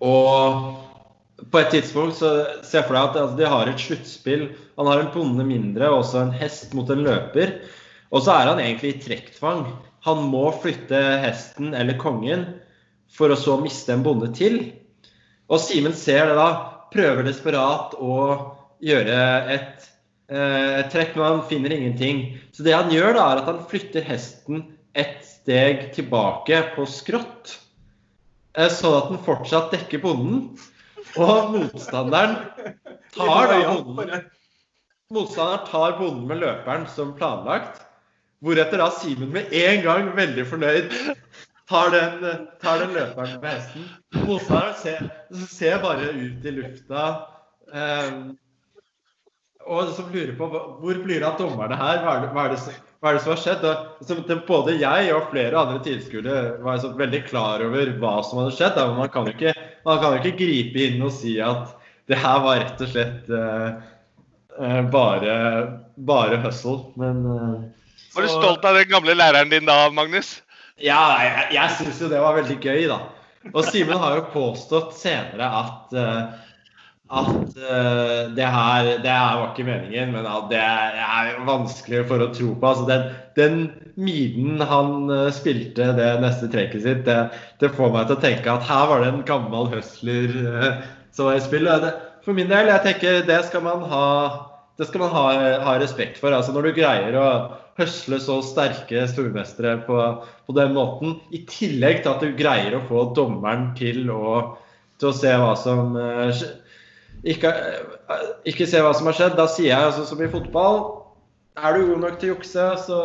Speaker 3: og på et tidspunkt så ser jeg for deg at altså, de har et sluttspill. Han har en bonde mindre og også en hest mot en løper. Og så er han egentlig i trekktvang. Han må flytte hesten eller kongen for å så miste en bonde til. Og Simen ser det da, prøver desperat å gjøre et, eh, et trekk, men han finner ingenting. Så det han gjør, da, er at han flytter hesten et steg tilbake på skrått, eh, sånn at den fortsatt dekker bonden. Og motstanderen tar da bonden Motstanderen tar bonden med løperen som planlagt. Hvoretter da Simen med en gang, veldig fornøyd, tar den, tar den løperen med hesten. Motstanderen ser, ser bare ut i lufta. Um, og som lurer på hvor blir det av dommerne her? Hva er det, hva er det, hva er det som har skjedd? Og, både jeg og flere andre tilskuere var veldig klar over hva som hadde skjedd. Da. Man kan jo ikke, man kan jo ikke gripe inn og si at det her var rett og slett eh, bare, bare hustle. Men eh,
Speaker 2: Var du stolt av den gamle læreren din da, Magnus?
Speaker 3: ja, jeg, jeg syns jo det var veldig gøy, da. Og Simen har jo påstått senere at eh, at uh, det, her, det her var ikke meningen, men at det er vanskelig for å tro på. Altså den, den miden han uh, spilte det neste trekket sitt, det, det får meg til å tenke at her var det en gammel hustler uh, som var i spill. For min del, jeg tenker det skal man ha skal man ha, ha respekt for. altså Når du greier å høsle så sterke stormestere på, på den måten, i tillegg til at du greier å få dommeren til å, til å se hva som eh, skje- ikke, eh, ikke se hva som har skjedd. Da sier jeg altså som i fotball Er du god nok til å jukse, så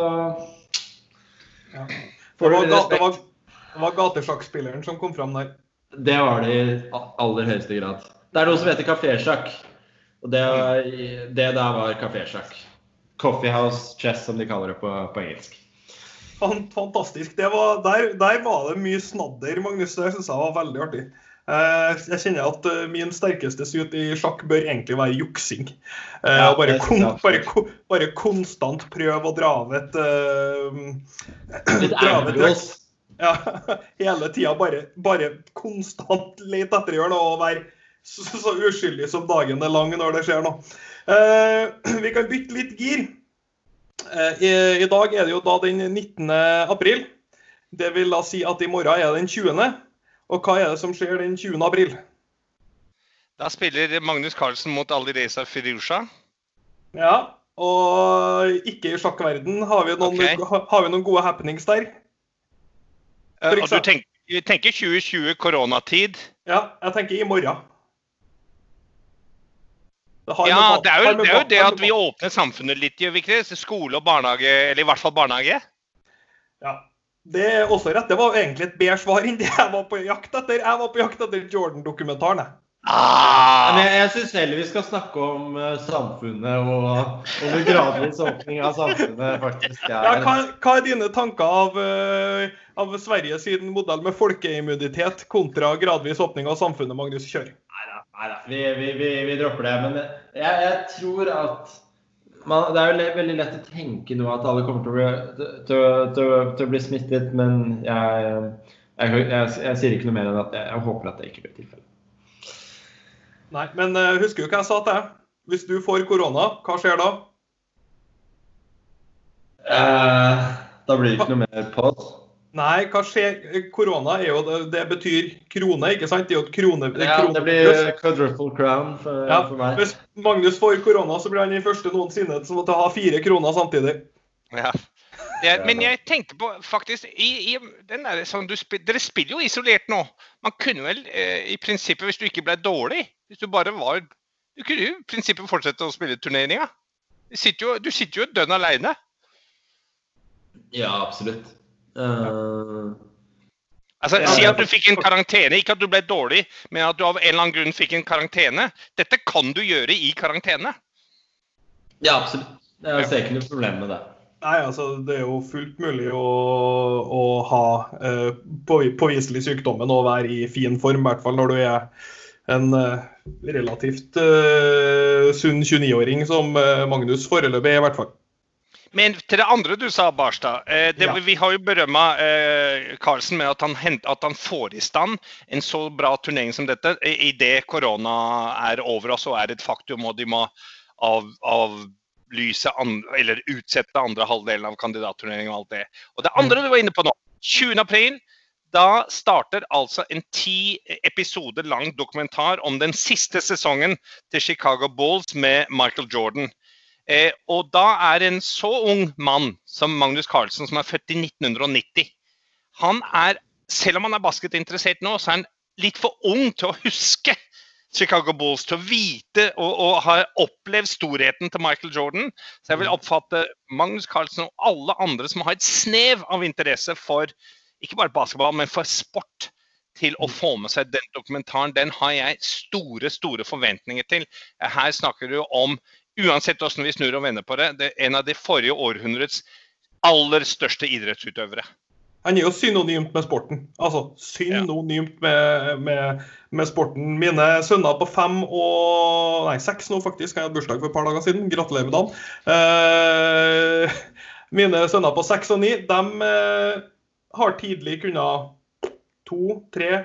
Speaker 1: Ja.
Speaker 3: Får du
Speaker 1: respekt. det var, det var gatesjakkspilleren som kom fram der.
Speaker 3: Det var det i aller høyeste grad. Det er noe som heter kafésjakk. Og det, det der var kafésjakk. Coffee house chess, som de kaller det på, på engelsk.
Speaker 1: Fantastisk. Det var, der, der var det mye snadder, Magnus. Det syns jeg var veldig artig. Eh, Jeg kjenner at eh, min sterkeste suit i sjakk bør egentlig være juksing. Eh,
Speaker 3: Ja,
Speaker 1: bare, kon, bare, ko- bare konstant prøve å dra av et
Speaker 3: Litt
Speaker 1: dra et
Speaker 3: angles.
Speaker 1: Ja, hele tida bare, bare konstant lete etter å gjøre noe og være så, så uskyldig som dagen er lang når det skjer noe. Uh, vi kan bytte litt gir. Uh, i, I dag er det jo da den 19. april. Det vil da si at i morgen er det den 20. Og hva er det som skjer den 20. april?
Speaker 2: Da spiller Magnus Carlsen mot Alireza Firusha.
Speaker 1: Ja, og ikke i sjakkverden. Har vi noen, okay. har vi noen gode happenings der? Uh,
Speaker 2: Og du tenker, tenker 2020 koronatid.
Speaker 1: Ja, jeg tenker i morgen. Det
Speaker 2: Ja,
Speaker 1: med-
Speaker 2: det er, jo, det er jo det at vi åpner samfunnet litt, gjør vi ikke det? Skole og barnehage, eller i hvert fall barnehage.
Speaker 1: Ja. Det er også rett. Det var egentlig et bedre svar enn det jeg var på jakt etter. Jeg var på jakt etter Jordan-dokumentaren. jeg.
Speaker 3: Men
Speaker 2: Ah,
Speaker 3: jeg, jeg syns heller vi skal snakke om eh, samfunnet og om en gradvis åpning av samfunnet faktisk
Speaker 1: Ja,
Speaker 3: er
Speaker 1: hva, hva er dine tanker av, eh, av Sverige sin modell med folkeimmunitet kontra gradvis åpning av samfunnet, Magnus Kjør?
Speaker 3: Neida, neida. Vi, vi, vi, vi dropper det. Men jeg, jeg tror at man, Det er jo veldig lett å tenke nå at alle kommer til å bli, til, til, til å bli smittet, men jeg, jeg, jeg, jeg sier ikke noe mer enn at jeg, jeg håper at det ikke blir tilfellet.
Speaker 1: Nei, men uh, husker du hva jeg sa til deg? Hvis du får korona, hva skjer da?
Speaker 3: Eh, da blir det ikke noe mer på oss.
Speaker 1: Nei, hva skjer? Korona er jo, det, betyr krone, ikke sant? Det er jo et krone... det
Speaker 3: Ja,
Speaker 1: krone-
Speaker 3: det blir quadruple crown for,
Speaker 1: Ja,
Speaker 3: for meg.
Speaker 1: Hvis Magnus får korona, så blir han den første noensinne som måtte ha fire kroner samtidig.
Speaker 2: ja. Det, men jeg tenker på faktisk i, i den der, sånn, du, spil- Dere spiller jo isolert nå. Man kunne vel eh, i prinsippet, hvis du ikke ble dårlig Hvis du bare var Du kunne jo i prinsippet fortsette å spille turneringa. Du sitter jo, du sitter jo dønn aleine.
Speaker 3: Ja, absolutt. Eh,
Speaker 2: Altså, si at du fikk en karantene. Ikke at du ble dårlig, men at du av en eller annen grunn fikk en karantene. Dette kan du gjøre i karantene.
Speaker 3: ja, absolutt. Jeg ser ikke noe problem med det.
Speaker 1: Nei, altså Det er jo fullt mulig å, å ha eh, påviselig sykdommen og være i fin form, i hvert fall når du er en eh, relativt eh, sunn 29-åring, som eh, Magnus foreløpig er, i hvert fall.
Speaker 2: Men til det andre du sa, Barstad. Eh, det,
Speaker 1: Ja.
Speaker 2: Vi har jo berømma eh, Carlsen med at han, hent, at han får i stand en så bra turnering som dette idet korona er over oss og er et faktum og de må av, avlyse an, eller utsette andre halvdelen av kandidatturneringen og alt det. Og det andre du var inne på nå, 20. april, da starter altså en ti episoder lang dokumentar om den siste sesongen til Chicago Bulls med Michael Jordan. Eh, og da er en så ung mann som Magnus Carlsen, som er født i 1990 Han er, selv om han er basketinteressert nå, så er han litt for ung til å huske Chicago Bulls, til å vite og, og ha opplevd storheten til Michael Jordan. Så jeg vil oppfatte Magnus Carlsen og alle andre som har et snev av interesse for ikke bare basketball, men for sport, til å få med seg den dokumentaren. Den har jeg store, store forventninger til. Her snakker du om uansett hvordan vi snur og vender på det, det er en av de forrige århundrets aller største idrettsutøvere.
Speaker 1: Han er jo synonymt med sporten. Altså synonymt med, med, med sporten. Mine sønner på fem og Nei, seks nå, faktisk. Jeg hadde bursdag for et par dager siden. Gratulerer med dagen. Eh, mine sønner på seks og ni, de eh, har tidlig kunnet to, tre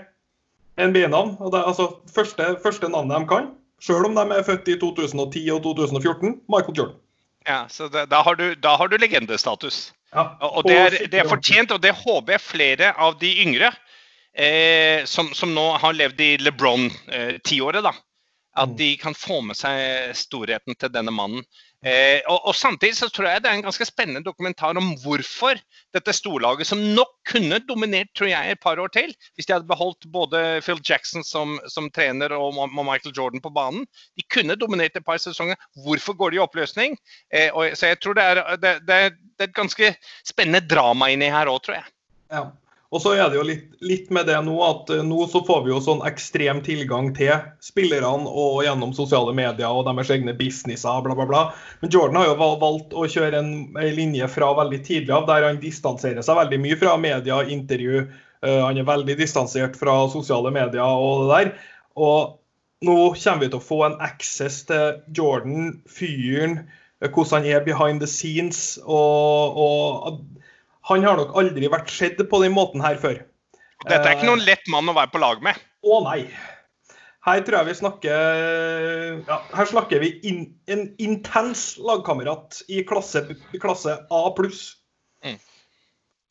Speaker 1: NBA-navn. Altså første, første navnet de kan, sjøl om de er født i 2010 og 2014, Michael Jordan.
Speaker 2: Ja, så da, da, har du, da har du legendestatus.
Speaker 1: Ja,
Speaker 2: Og det er, det er fortjent, og det håper jeg flere av de yngre eh, som, som nå har levd i LeBron-tiåret, da. At
Speaker 1: Mm.
Speaker 2: de kan få med seg storheten til denne mannen. Eh, og, og samtidig så tror jeg det er en ganske spennende dokumentar om hvorfor dette storlaget, som nok kunne dominert tror jeg, et par år til, hvis de hadde beholdt både Phil Jackson som, som trener og, og Michael Jordan på banen, de kunne dominert et par sesonger. Hvorfor går de i oppløsning? Eh, og, så jeg tror det er, det, det, det er et ganske spennende drama inni her òg, tror jeg.
Speaker 1: Ja. Og så er det jo litt, litt med det nå at eh, nå så får vi jo sånn ekstrem tilgang til spillerne og gjennom sosiale medier og deres egne businesser, bla, bla, bla. Men Jordan har jo valgt å kjøre en, en linje fra veldig tidlig av, der han distanserer seg veldig mye fra media, intervju. Eh, han er veldig distansert fra sosiale medier og det der. Og nå kommer vi til å få en access til Jordan, fyren, eh, hvordan han er behind the scenes. og, og han har nok aldri vært sett på den måten her før.
Speaker 2: Dette er ikke noen lett mann å være på lag med.
Speaker 1: Å nei. Her tror jeg vi snakker ja, Her snakker vi in, en intens lagkamerat i klasse, klasse A pluss.
Speaker 2: Mm.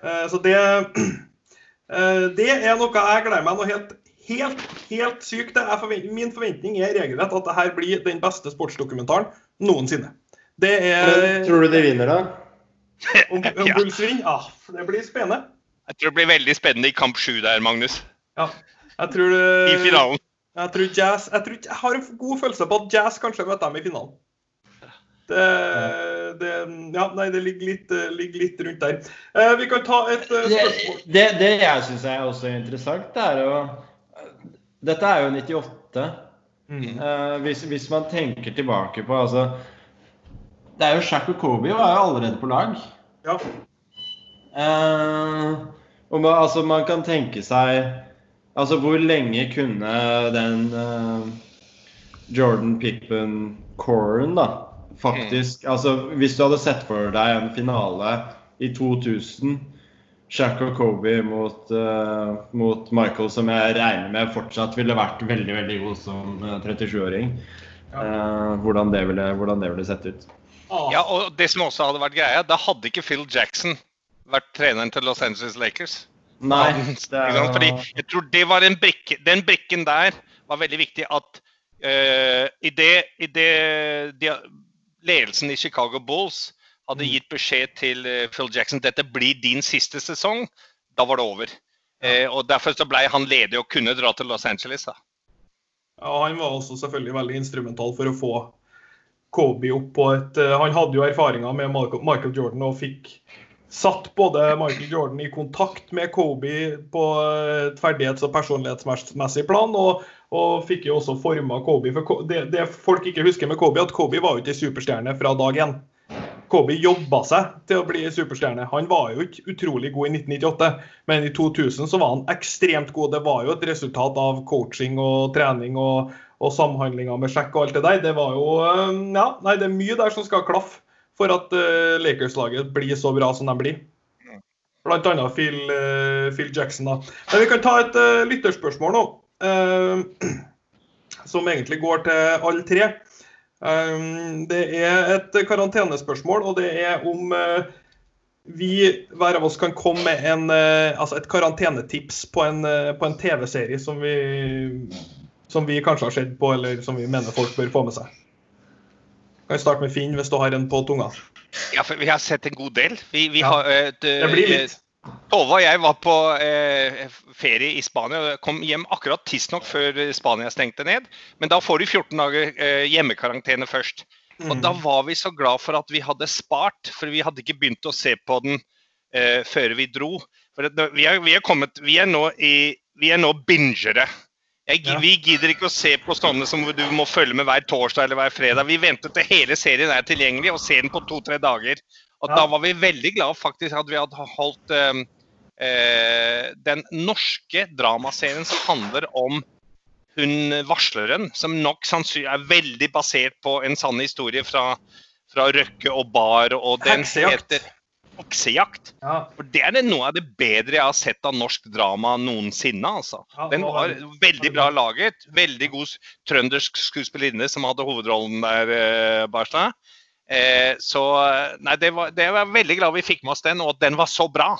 Speaker 1: Eh, så det eh, Det er noe jeg gleder meg noe helt, helt, helt sykt til. Min forventning er regelrett at dette blir den beste sportsdokumentaren noensinne. Det er
Speaker 3: tror du de vinner, da?
Speaker 1: Om, om
Speaker 2: Ja.
Speaker 1: Ja, det blir spennende.
Speaker 2: Jeg tror det blir veldig spennende i kamp sju der, Magnus.
Speaker 1: Ja, jeg tror
Speaker 2: I finalen.
Speaker 1: Jeg tror Jazz Jeg, tror, jeg har en god følelse på at Jazz kanskje møter dem i finalen. Det, det, ja, nei, det ligger litt, ligger litt rundt der. Eh, vi kan ta et uh, spørsmål.
Speaker 3: Det, det, det jeg syns er også interessant, det er å Dette er jo 98. Mm. Eh, hvis, hvis, man tenker tilbake på altså Det er jo Shack og Kobe var jo allerede på lag.
Speaker 1: Ja.
Speaker 3: Uh, og man, altså, man kan tenke seg Altså, hvor lenge kunne den Jordan Pippen-coren, da faktisk mm. Altså, hvis du hadde sett for deg en finale i 2000 Shack og Kobe mot, uh, mot, Michael, som jeg regner med fortsatt ville vært veldig veldig god som 37-åring. Uh, eh, hvordan, hvordan, det ville sett ut.
Speaker 2: Ja, og det som også hadde vært greia, da hadde ikke Phil Jackson vært treneren til Los Angeles Lakers.
Speaker 3: Nei,
Speaker 2: det er... Fordi jeg tror det var en brikke, Den brikken der var veldig viktig at uh, i det, i det de, ledelsen i Chicago Bulls hadde mm. gitt beskjed til eh, Phil Jackson dette blir din siste sesong, da var det over. Eh, og Derfor så ble han ledig og kunne dra til Los Angeles. da.
Speaker 1: Ja, Han var også selvfølgelig veldig instrumental for å få Kobe opp på et uh, Han hadde jo erfaringer med Michael Jordan og fikk satt både Michael Jordan i kontakt med Kobe på et ferdighets- og personlighetsmessig plan, og, og fikk jo også forma Kobe. For det, det, folk ikke husker med Kobe, at Kobe var jo ikke superstjerne fra dag én. Kobe jobba seg til å bli superstjerne. Han var jo ikke utrolig god i 1998, men i 2000 så var han ekstremt god. Det var jo et resultat av coaching og trening og, og samhandlinger med sjekk og alt det der. Det var jo eh, Ja, nei, det er mye der som skal klaffe for at uh, Lakers-laget blir så bra som de blir. Blant annet Phil, uh, Phil Jackson. da. Men vi kan ta et uh, lytterspørsmål nå. som egentlig går til alle tre. Det er et karantenespørsmål, og det er om vi hver av oss kan komme med en, altså et karantenetips på en, en TV-serie som, som vi kanskje har sett på, eller som vi mener folk bør få med seg. Kan jeg starte med Finn, hvis du har en på tunga?
Speaker 2: Ja, for vi har sett en god del. Vi, vi
Speaker 1: ja.
Speaker 2: har,
Speaker 1: uh, det, blir litt.
Speaker 2: Tove og jeg var på eh, ferie i Spania. og Kom hjem akkurat tidsnok før Spania stengte ned. Men da får du 14 dager eh, hjemmekarantene først. Mm. Og da var vi så glad for at vi hadde spart, for vi hadde ikke begynt å se på den eh, før vi dro. For vi, er, vi, er kommet, vi, er nå i, vi er nå bingere. Jeg. Vi gidder ikke å se på sånne som du må følge med hver torsdag eller hver fredag. Vi venter til hele serien er tilgjengelig, og ser den på to-tre dager. Og ja. Da var vi veldig glad faktisk at vi hadde holdt um, uh, den norske dramaserien som handler om hun varsleren, som nok sannsynlig er veldig basert på en sann historie fra, fra Røkke og Bar. og den
Speaker 1: Heksejakt. heter
Speaker 2: Oksejakt. Ja. For Det er noe av det bedre jeg har sett av norsk drama noensinne. altså. Den var veldig bra laget. Veldig god trøndersk skuespillerinne som hadde hovedrollen der, eh, Barstad. Eh, så nei, det var, det var veldig glad vi fikk med oss den, og at den var så bra.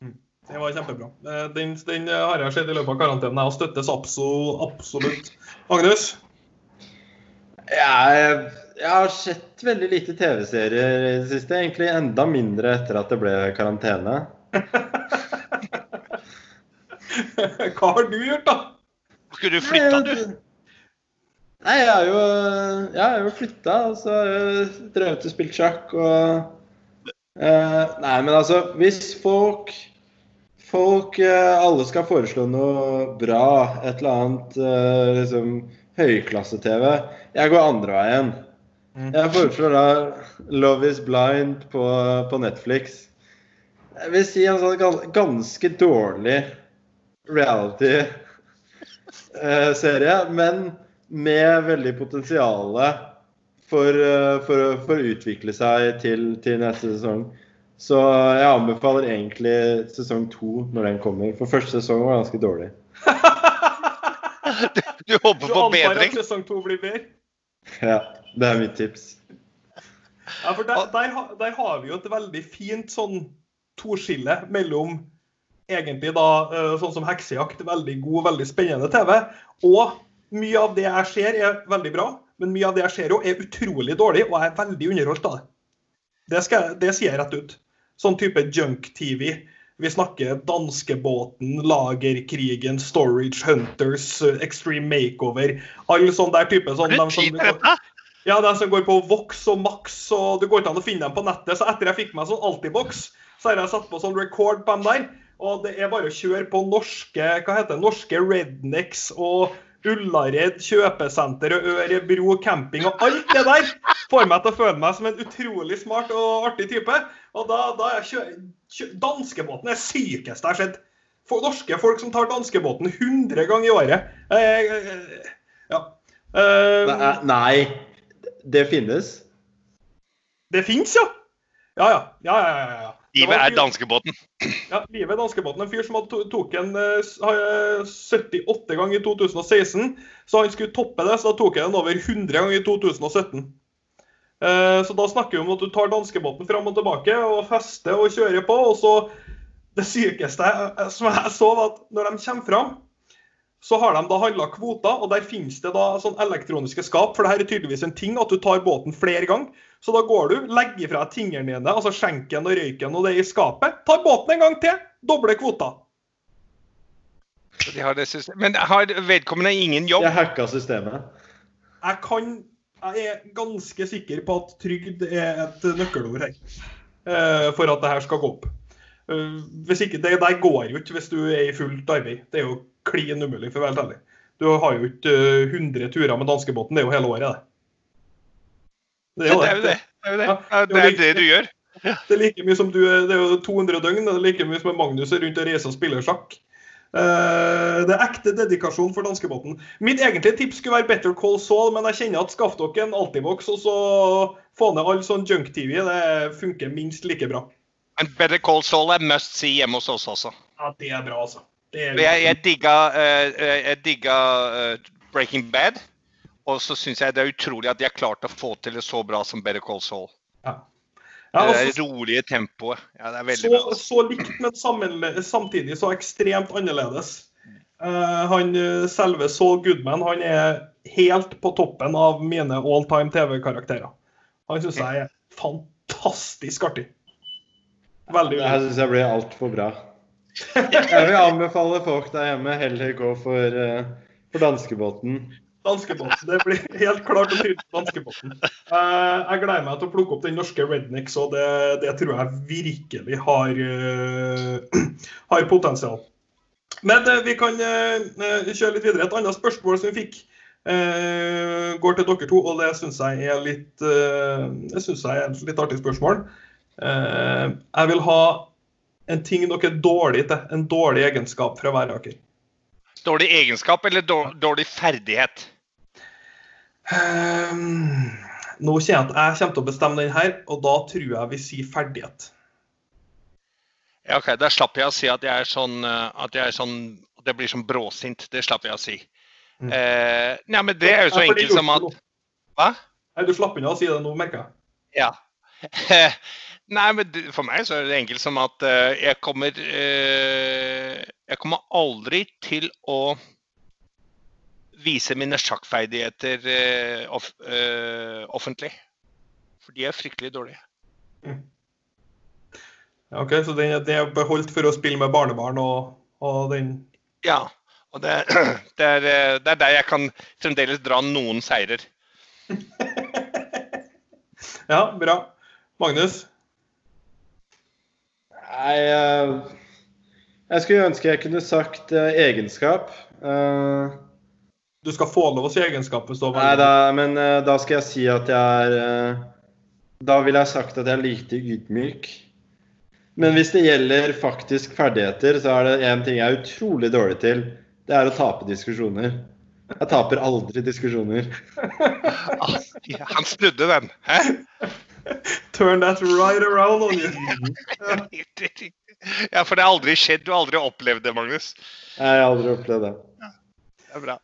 Speaker 1: Mm. Det var kjempebra. Eh, den, den har jeg sett i løpet av karantenen og støttes absolutt. Magnus?
Speaker 3: Ja, jeg har sett veldig lite TV-serier i det siste. Egentlig enda mindre etter at det ble karantene.
Speaker 1: Hva har du gjort, da?
Speaker 2: Skulle du flytta, du?
Speaker 3: Nei, jeg har jo, jeg har jo flytta. Og så har jeg drevet og spilt sjakk og eh, Nei, men altså, hvis folk Folk eh, alle skal foreslå noe bra, et eller annet eh, liksom høyklasse-TV Jeg går andre veien. Mm. Jeg foreslår da 'Love Is Blind' på, på Netflix. Jeg vil si en sånn ganske dårlig reality-serie, eh, men med veldig potensial for, uh, for, for, å utvikle seg til, til, neste sesong. Så jeg anbefaler egentlig sesong to når den kommer. For første sesong var ganske dårlig.
Speaker 2: du, du håper på bedring? Du
Speaker 1: anbefaler at sesong to blir bedre?
Speaker 3: Ja. Det er mitt tips.
Speaker 1: Ja, for der, der, der, har vi jo et veldig fint sånn toskille mellom egentlig da eh, sånn som heksejakt, veldig god, veldig spennende TV, og mye av det jeg ser er veldig bra, men mye av det jeg ser òg er utrolig dårlig, og jeg er veldig underholdt av det. Det, skal, det sier jeg rett ut. Sånn type junk-TV. Vi snakker danskebåten, Lagerkrigen, Storage Hunters, Extreme Makeover. Alle sånne der type sånn, som,
Speaker 2: tid til dette?
Speaker 1: Ja, de som går på Vox og Max, og det går ikke an å finne dem på nettet. Så etter jeg fikk meg sånn Altibox, så har jeg satt på sånn record på dem der. Og det er bare å kjøre på norske hva heter det, norske Rednecks og Ullared kjøpesenter og Ørebro camping og alt det der får meg til å føle meg som en utrolig smart og artig type. Og da, da er kjø, kjø, Danskebåten er sykeste jeg har sett. For norske folk som tar danskebåten 100 ganger i året. Eh, eh, ja. Eh,
Speaker 3: Det er, nei, det finnes.
Speaker 1: det fins, ja. Ja, ja. ja, ja, ja, ja.
Speaker 2: Livet er danskebåten.
Speaker 1: Ja, livet er danskebåten. En fyr som hadde tok en eh, s- har, eh, 78 ganger i 2016. Så han skulle toppe det, så da tok jeg den over 100 ganger i 2017. Eh, Så da snakker vi om at du tar danskebåten fram og tilbake og fester og kjører på. Og så Det sykeste som jeg så, var at når de kommer fram, så har de da handla kvoter, og der finnes det da sånn elektroniske skap. For det her er tydeligvis en ting at du tar båten flere ganger. Så da går du, legger fra deg tingene dine, altså skjenken og røyken og det i skapet. Tar båten en gang til, doble
Speaker 2: kvoter. De har det Men har vedkommende ingen jobb?
Speaker 3: Jeg hacka systemet.
Speaker 1: Jeg kan Jeg er ganske sikker på at trygd er et nøkkelord her. eh, For at det her skal gå opp. Eh, Hvis ikke, Det der går jo ikke hvis du er i fullt arbeid. Det er jo klin umulig, for å være ærlig. Du har jo ikke eh, 100 turer med danskebåten. Det er jo hele året, det. Det
Speaker 2: Det er jo det. Det er jo det, Ja, det, er det du gjør.
Speaker 1: Det er like mye som du er, det er jo 200 døgn. Det er like mye som Magnus er rundt og reiser og spiller sjakk. Eh, det er ekte dedikasjon for danskebåten. Mitt egentlige tips skulle være Better Call Saul, men jeg kjenner at skaff dere en Altibox og så få ned all sånn junk-TV. Det funker minst like bra.
Speaker 2: Men Better Call Saul er must see hjemme hos oss også.
Speaker 1: Ja, det er bra, altså. Det er
Speaker 2: Jeg, jeg digga, eh, eh, jeg digga eh, Breaking Bad. Og så syns jeg det er utrolig at de har klart å få til det så bra som Better Call Saul.
Speaker 1: ja. Ja,
Speaker 2: Det
Speaker 1: altså,
Speaker 2: er rolige tempoet. Ja, det er veldig bra.
Speaker 1: så, likt, men sammen, samtidig så ekstremt annerledes. Uh, han selve Saul Goodman han er helt på toppen av mine all time TV-karakterer. Han syns jeg er fantastisk artig. Veldig
Speaker 3: Det her syns jeg blir altfor bra. Jeg vil anbefale folk der hjemme heller gå for, eh, for danskebåten.
Speaker 1: Danskebåten. Det blir helt klart og tydelig danskebåten. Eh, jeg gleder meg til å plukke opp den norske Rednecks, og det, det tror jeg virkelig har, eh, har potensial. Men vi kan kjøre litt videre. Et annet spørsmål som vi fikk, går til dere to, og det syns jeg er litt det synes jeg er et litt artig spørsmål. Jeg vil ha en ting dere er dårlig til, en dårlig egenskap fra hver av dere.
Speaker 2: Dårlig egenskap eller dårlig ferdighet?
Speaker 1: Um, nå kjenner jeg at jeg kommer til å bestemme den her, og da tror jeg vi sier ferdighet.
Speaker 2: Ja, ok, Da slapp jeg å si at jeg er sånn eh, at jeg er sånn det blir sånn bråsint. Det slapp jeg å si.
Speaker 1: Mm.
Speaker 2: Uh, nei, men det er jo så enkelt som at. Hva?
Speaker 1: Nei, Du slapp unna å si det nå, merker jeg.
Speaker 2: Ja. Nei, men for meg så er det enkelt som at eh, jeg kommer eh, Jeg kommer aldri til å vise mine sjakkferdigheter eh, off, offentlig. For de er fryktelig dårlige.
Speaker 1: Ja, ok, Så den, den er beholdt for å spille med barnebarn og, og den
Speaker 2: Ja. Og det, det, er, det er der jeg kan fremdeles dra noen seirer.
Speaker 1: Ja, bra. Magnus?
Speaker 3: Nei eh, Jeg skulle ønske jeg kunne sagt eh, egenskap. Eh,
Speaker 1: Du skal få lov å si egenskap
Speaker 3: nei, da, men da skal jeg si at jeg er Da ville jeg sagt at jeg er lite ydmyk. Men hvis det gjelder faktisk ferdigheter, så er det én ting jeg er utrolig dårlig til. Det er å tape diskusjoner. Jeg taper aldri diskusjoner.
Speaker 2: Han snudde den. Hæ?
Speaker 1: Turn that right around on you.
Speaker 2: Ja, for det har aldri skjedd. Du har aldri opplevd det, Magnus.
Speaker 3: Jeg har aldri opplevd det.
Speaker 2: Det er bra.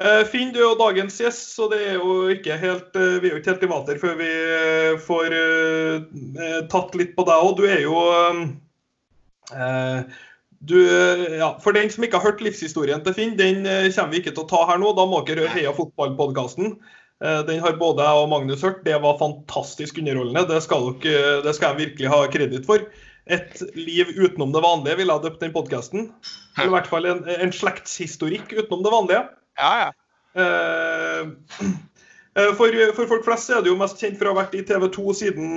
Speaker 1: Eh, Finn, du er jo dagens gjest, så det er jo ikke helt, eh, vi er jo ikke helt i vater før vi eh, får tatt litt på deg òg. Du er jo eh, du, ja, For den som ikke har hørt livshistorien til Finn, den kommer vi ikke til å ta her nå. Da må dere høre Heia fotball-podkasten. Den har både jeg og Magnus hørt. Det var fantastisk underholdende. Det skal, dere, det skal jeg virkelig ha kreditt for. et liv utenom det vanlige, ville jeg døpt den podkasten. I hvert fall en, en slektshistorikk utenom det vanlige.
Speaker 2: Ja, ja.
Speaker 1: Eh, eh, for, for folk flest er det jo mest kjent for å ha vært i TV 2 siden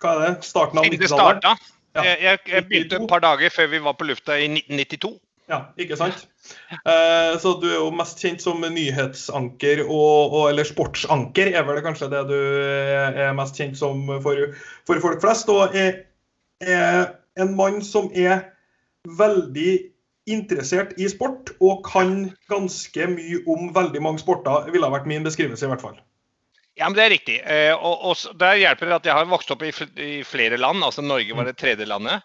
Speaker 1: hva er det, starten av 90-tallet.
Speaker 2: starta.
Speaker 1: Ja.
Speaker 2: Jeg, jeg, jeg begynte et par dager før vi var på lufta i 1992.
Speaker 1: Ja, ikke sant? Eh, så du er jo mest kjent som nyhetsanker og, og Eller sportsanker er vel kanskje det du er mest kjent som for, for folk flest. Og er, er en mann som er veldig interessert i sport og kan ganske mye om veldig mange sporter, ville ha vært min beskrivelse i hvert fall.
Speaker 2: Ja, men Det er riktig. Eh, og, og Der hjelper det at jeg har vokst opp i, flere land. altså Norge var det tredje landet.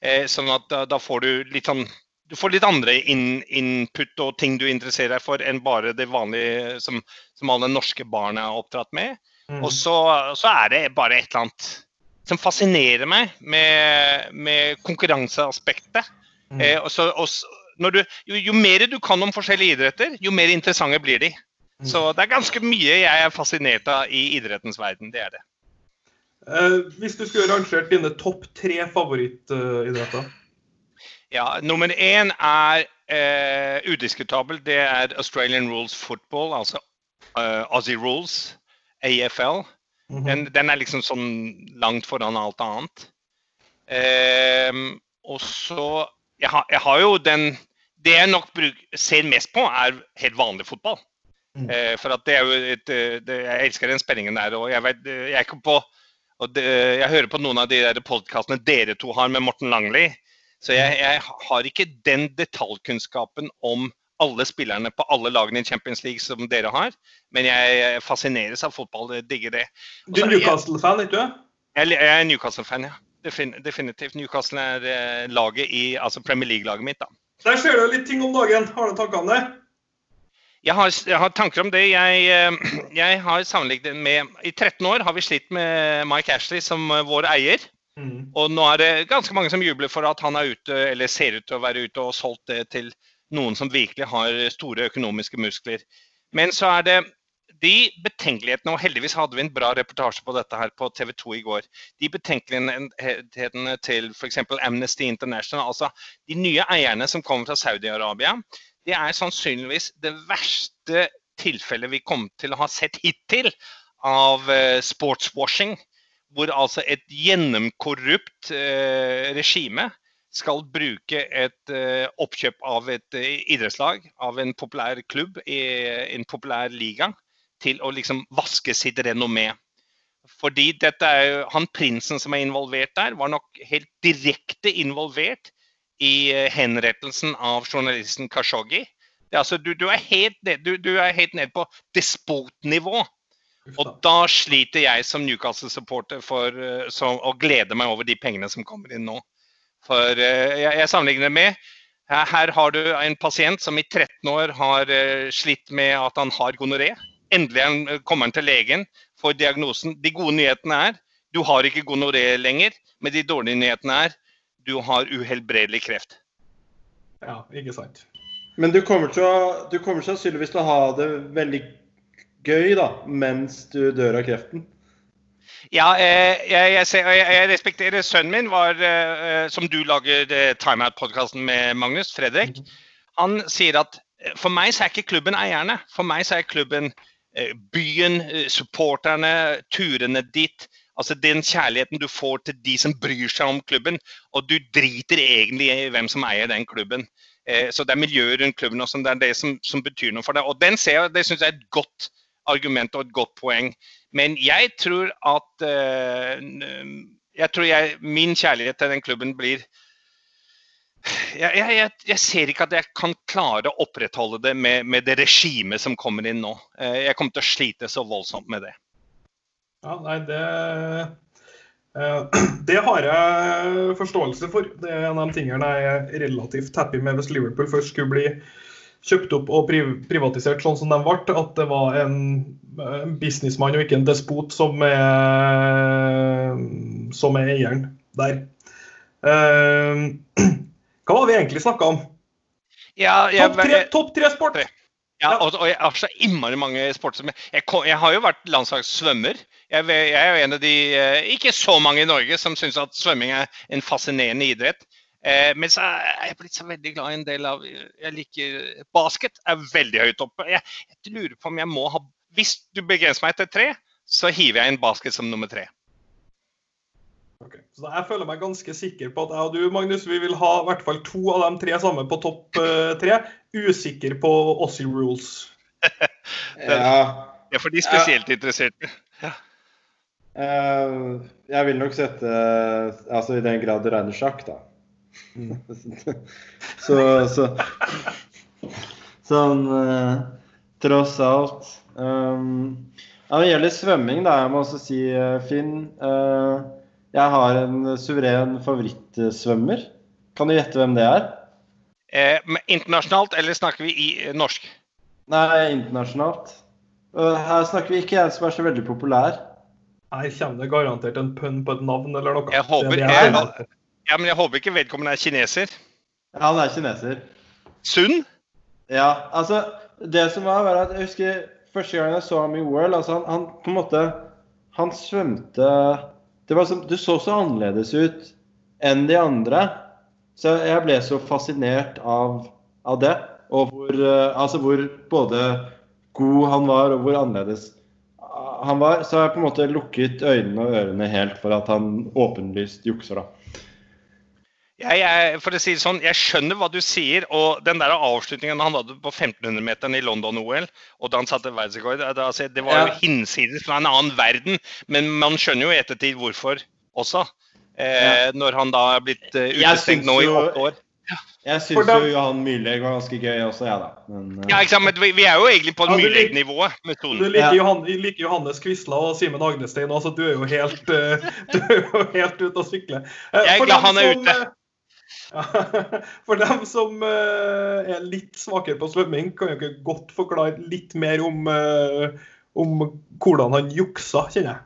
Speaker 2: Eh, sånn at da, da får du litt sånn du får litt andre in, input og ting du interesserer deg for enn bare det vanlige som, som alle norske barn er oppdratt med.
Speaker 1: Mm.
Speaker 2: Og så, så er det bare et eller annet som fascinerer meg med, med konkurranseaspektet.
Speaker 1: Mm.
Speaker 2: Eh, og så, og, så- når du, jo, jo mer du kan om forskjellige idretter, jo mer interessante blir de.
Speaker 1: Mm.
Speaker 2: Så det er ganske mye jeg er fascinert av i idrettens verden. Det er det.
Speaker 1: Eh, hvis du skulle rangert dine topp tre favorittidretter?
Speaker 2: Ja, Nummer én er eh, udiskutabel. Det er Australian Rules Football, altså uh, Aussie Rules, AFL.
Speaker 1: Mhm.
Speaker 2: Den, den er liksom sånn langt foran alt annet. Eh, og så jeg har, jeg har jo den Det jeg nok bruk, ser mest på, er helt vanlig fotball.
Speaker 1: Mm.
Speaker 2: Eh, for at det er jo et eh, det, Jeg elsker den spenningen der. Og jeg vet Jeg er ikke på og det, Jeg hører på noen av de der podkastene dere to har med Morten Langli. Så jeg, jeg har ikke den detaljkunnskapen om alle spillerne på alle lagene i Champions League som dere har. Men jeg fascineres av fotball. Jeg digger det. Også
Speaker 1: Du er Newcastle-fan, ikke du?
Speaker 2: jeg, jeg er Newcastle-fan, ja. Defin, definitivt. Newcastle er eh, laget i, altså Premier League-laget mitt. da.
Speaker 1: Der ser du litt ting om dagen. Har du tanker om det?
Speaker 2: Jeg har, jeg har tanker om det. Jeg, eh, jeg har sammenlignet med I 13 år har vi slitt med Mike Ashley som eh, vår eier.
Speaker 1: Mm.
Speaker 2: Og nå er det ganske mange som jubler for at han er ute, eller ser ut til å være ute og solgt det til noen som virkelig har store økonomiske muskler. Men så er det de betenkelighetene, og heldigvis hadde vi en bra reportasje på dette her på TV 2 i går. De betenkelighetene til f.eks. Amnesty International, altså de nye eierne som kommer fra Saudi-Arabia, det er sannsynligvis det verste tilfellet vi kommer til å ha sett hittil av eh, sportswashing. Hvor altså et gjennomkorrupt eh, regime skal bruke et eh, oppkjøp av et eh, idrettslag, av en populær klubb i en populær liga, til å liksom vaske sitt renommé. Fordi dette er jo, Han prinsen som er involvert der, var nok helt direkte involvert i eh, henrettelsen av journalisten Khashoggi. Det er altså, du, du, er helt du, du er helt ned på despotnivå. Og
Speaker 1: da.
Speaker 2: sliter jeg som Newcastle-supporter for uh, å glede meg over de pengene som kommer inn nå. For eh, jeg, jeg sammenligner med her, har du en pasient som i 13 år har eh, slitt med at han har gonoré. Endelig er han, eh, kommer han til legen, får diagnosen. De gode nyhetene er du har ikke gonoré lenger, men de dårlige nyhetene er du har uhelbredelig kreft.
Speaker 1: Ja, ikke sant.
Speaker 3: Men du kommer, til å, du kommer sannsynligvis til å ha det veldig gøy da, mens du dør av kreften.
Speaker 2: Ja, eh, jeg, jeg, jeg, jeg respekterer sønnen min, var, eh, som du lager eh, Time Out-podkasten med, Magnus, Fredrik. Han sier at for meg så er ikke klubben eierne. For meg så er klubben byen, supporterne, turene dit. Altså den kjærligheten du får til de som bryr seg om klubben. Og du driter egentlig i hvem som eier den klubben. Eh, Så det er miljøet rundt klubben også, det er det som, som betyr noe for deg. Og den ser jeg, det syns jeg er et godt argument og et godt poeng. Men jeg tror at eh, Jeg tror jeg, min kjærlighet til den klubben blir jeg, jeg, jeg, ser ikke at jeg kan klare å opprettholde det med, med det regimet som kommer inn nå. Eh, Jeg kommer til å slite så voldsomt med det.
Speaker 1: Ja, nei, det eh, Det har jeg forståelse for. Det er en av de tingene jeg er relativt happy med hvis Liverpool først skulle bli kjøpt opp og priv privatisert sånn som de ble. At det var en, en businessmann og ikke en despot som er, som er eieren der. Eh, hva var vi egentlig snakka om?
Speaker 2: Ja,
Speaker 1: Topp tre, topp tre sport!
Speaker 2: Ja, og, og jeg har så innmari mange sporter jeg, jeg har jo vært landslagssvømmer. Jeg, jeg er jo en av de, eh, ikke så mange i Norge, som syns at svømming er en fascinerende idrett. Eh, men så er jeg blitt så veldig glad i en del av Jeg liker basket. er veldig høyt oppe. Jeg, jeg lurer på om jeg må ha Hvis du begrenser meg til tre, så hiver jeg inn basket som nummer tre.
Speaker 1: Okay. Så Jeg føler meg ganske sikker på at jeg og du Magnus, vi vil ha i hvert fall to av de tre sammen på topp uh, tre. Usikker på Aussie rules.
Speaker 3: ja.
Speaker 2: Det er for de spesielt interesserte. Ja.
Speaker 3: Uh, jeg vil nok sette Altså i den grad det regner sjakk, da. Mm. så, så Sånn uh, Tross alt. Um, når det gjelder svømming, da, jeg må også si, Finn uh, jeg har en suveren favorittsvømmer. Kan du gjette hvem det er?
Speaker 2: Eh, internasjonalt, eller snakker vi i eh, norsk?
Speaker 3: Nei, internasjonalt. Her snakker vi ikke en som er så veldig populær.
Speaker 1: Her kommer det garantert en pønn på et navn eller noe.
Speaker 2: Jeg håper, jeg, jeg, ja, men jeg håper ikke vedkommende er kineser.
Speaker 3: Ja, han er kineser.
Speaker 2: Sunn?
Speaker 3: Ja, altså Det som var, var at jeg husker første gang jeg så ham i OL altså han, han på en måte Han svømte det var som, Du så så annerledes ut enn de andre. Så jeg ble så fascinert av, av det. Og hvor, uh, altså hvor både god han var, og hvor annerledes han var. Så har jeg på en måte lukket øynene og ørene helt for at han åpenlyst jukser, da.
Speaker 2: Jeg, jeg, for å si det sånn, jeg skjønner hva du sier. og Den der avslutningen han hadde på 1500-meteren i London-OL, og da han satte verdensrekord, det, altså, det var jo hinsides fra en annen verden. Men man skjønner jo i ettertid hvorfor også. Eh, ja. Når han da er blitt uh, utestengt nå i åtte år.
Speaker 3: Jeg syns jo Johan Myrleg var ganske gøy også, jeg, ja, da. Men, uh...
Speaker 2: ja, ikke sant, men vi, er jo egentlig på ja, Myrleg-nivået.
Speaker 1: Du liker, Johan, liker Johannes Quisla og Simen Agnestein òg, så du er jo helt, uh, du er jo helt ute å sykle.
Speaker 2: jeg er glad han er som, ute.
Speaker 1: For dem som uh, er litt svakere på svømming, kan jo ikke godt forklare litt mer om, uh, om hvordan han juksa, kjenner jeg.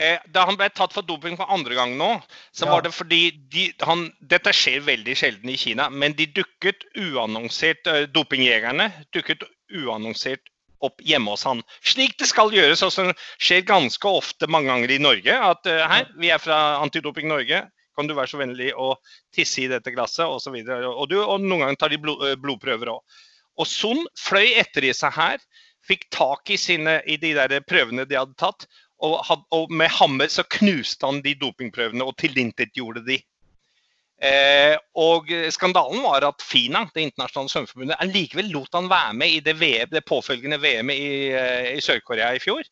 Speaker 2: Eh, da han ble tatt for doping for andre gang nå, så ja. var det fordi de, han, Dette skjer veldig sjelden i Kina, men de dukket uannonsert Dopingjegerne dukket uannonsert opp hjemme hos han. Slik det skal gjøres, og som skjer ganske ofte mange ganger i Norge. At uh, hei, vi er fra Antidoping Norge, kan du være så vennlig å tisse i dette glasset. Og, og, og noen ganger tar de blod, eh, blodprøver òg. Og Son fløy etter i seg her, fikk tak i, sine, i de der prøvene de hadde tatt, og, og med hammer så knuste han de dopingprøvene og tilintetgjorde de. Eh, og Skandalen var at FINA, det internasjonale svømmeforbundet, likevel lot han være med i det, VM, det påfølgende VM-et i, eh, i Sør-Korea i fjor.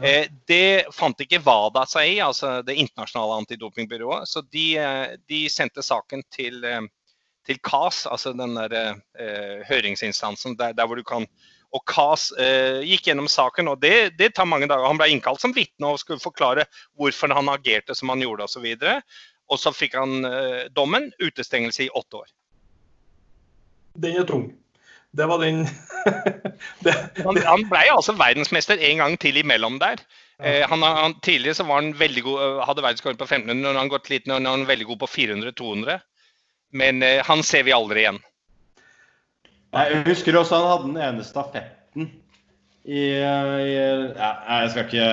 Speaker 2: Eh, det fant ikke WADA seg i, altså det internasjonale antidopingbyrået. Så de, eh, de sendte saken til, eh, til CAS, altså den der eh, høringsinstansen der, der, hvor du kan Og CAS eh, gikk gjennom saken, og det, det, tar mange dager. Han ble innkalt som vitne og skulle forklare hvorfor han agerte som han gjorde osv. Og, så og så fikk han eh, dommen, utestengelse i åtte år.
Speaker 1: Den er tung. Det var den
Speaker 2: det, Han, han ble altså verdensmester en gang til imellom der. Eh, han, han, tidligere så var han veldig god, eh, hadde verdensrekord på 1500, når han gått litt, når han veldig god på 400-200. Men eh, han ser vi aldri igjen.
Speaker 3: Jeg husker også han hadde den ene stafetten i, i ja, Jeg skal ikke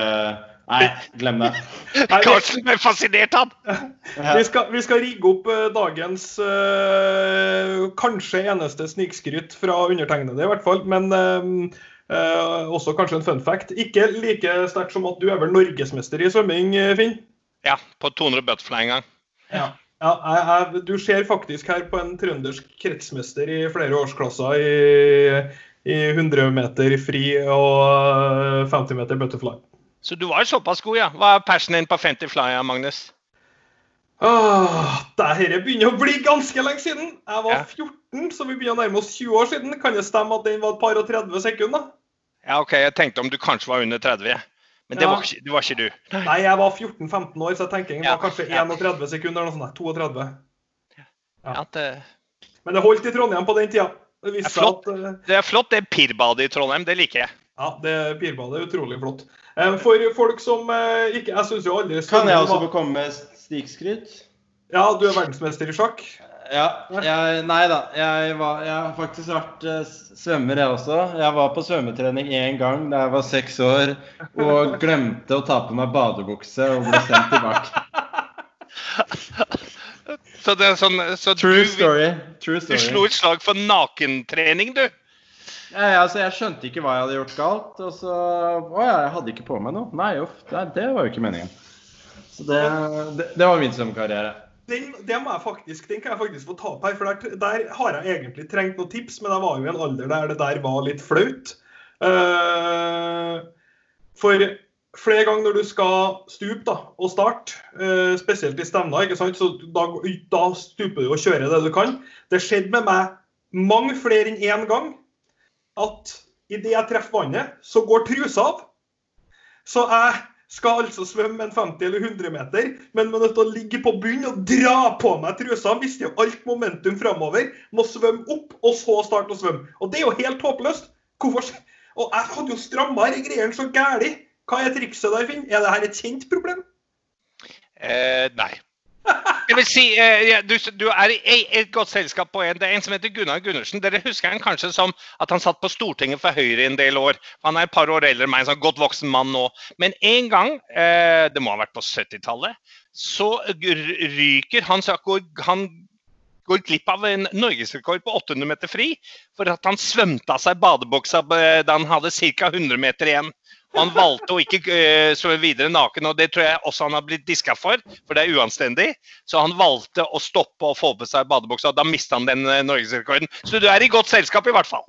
Speaker 3: Nei, glem det.
Speaker 2: Karlsen ble fascinert, han.
Speaker 1: Vi skal, vi skal rigge opp uh, dagens uh, kanskje eneste snikskryt fra undertegnede, i hvert fall. Men uh, også kanskje en fun fact. Ikke like sterkt som at du er vel norgesmester i svømming, Finn?
Speaker 2: Ja, på 200 butterfly en gang.
Speaker 1: Ja. Ja, jeg, jeg, du ser faktisk her på en trøndersk kretsmester i flere årsklasser i, i 100 meter fri og 50 meter butterfly.
Speaker 2: Så du var såpass god, ja. Hva er passionen din på 50 fly, Magnus?
Speaker 1: Åh, Dette begynner å bli ganske lenge siden. Jeg var 14, så vi begynner å nærme oss 20 år siden. Kan det stemme at den var et par og 30 sekunder?
Speaker 2: Ja, OK. Jeg tenkte om du kanskje var under 30. Men det, ja. var, ikke, det var, ikke, du.
Speaker 1: Nei, jeg var 14-15 år, så jeg tenker den var kanskje 31 sekunder eller noe sånt. 32.
Speaker 2: Ja. Det...
Speaker 1: Men det holdt i Trondheim på den tida.
Speaker 2: Det, det, er flott. At, uh... det er flott, det pirbadet i Trondheim. Det liker jeg.
Speaker 1: Ja, det pirbadet er utrolig flott. Eh, for folk som eh, ikke Jeg syns jo alle
Speaker 3: Kan jeg også få komme med snikskryt?
Speaker 1: Ja, du er verdensmester i sjakk?
Speaker 3: Ja, jeg, nei da. Jeg, var, jeg har faktisk vært uh, svømmer, jeg også. Jeg var på svømmetrening én gang da jeg var seks år og glemte å ta på meg badebukse og ble sendt tilbake.
Speaker 2: Så det er sånn så
Speaker 3: True
Speaker 2: du,
Speaker 3: story. True
Speaker 2: du slo et slag for nakentrening, du.
Speaker 3: Ja, altså, jeg skjønte ikke hva jeg hadde gjort galt. Og så Å ja, jeg hadde ikke på meg noe. Nei, uff. Det, det var jo ikke meningen. Så det, det, det var min svømmekarriere.
Speaker 1: Den, det må jeg faktisk, den kan jeg faktisk få ta opp her, for der, der har jeg egentlig trengt noen tips, men jeg var jo i en alder der det der var litt flaut. Uh, for flere ganger når du skal stupe da, og starte, uh, spesielt i stevner, så da, da stuper du og kjører det du kan. Det skjedde med meg mange flere enn én gang at idet jeg treffer vannet, så går trusa av. Så jeg skal altså svømme en 50 eller 100 meter, men må nødt å ligge på bunnen og dra på meg trusa. Mister jo alt momentum framover. Må svømme opp, og så starte å svømme. Og det er jo helt håpløst. Hvorfor? Og jeg hadde jo stramma disse greiene så gæli. Hva er trikset der, Finn? Er det her et kjent problem?
Speaker 2: Eh, nei. Jeg vil si, eh, du, du er i et godt selskap på en. Det er en som heter Gunnar Gundersen. Dere husker han kanskje som at han satt på Stortinget for Høyre i en del år. Han er et par år eldre enn meg, en sånn godt voksen mann nå. Men en gang, eh, det må ha vært på 70-tallet, så ryker han, så han går glipp av en norgesrekord på 800 meter fri for at han svømte av seg badebuksa eh, da han hadde ca. 100 meter igjen. Han valgte å ikke uh, svømme videre naken, og det tror jeg også han har blitt diska for, for det er uanstendig. Så han valgte å stoppe og få på seg badebuksa, og da mista han den uh, norgesrekorden. Så du er i godt selskap, i hvert fall.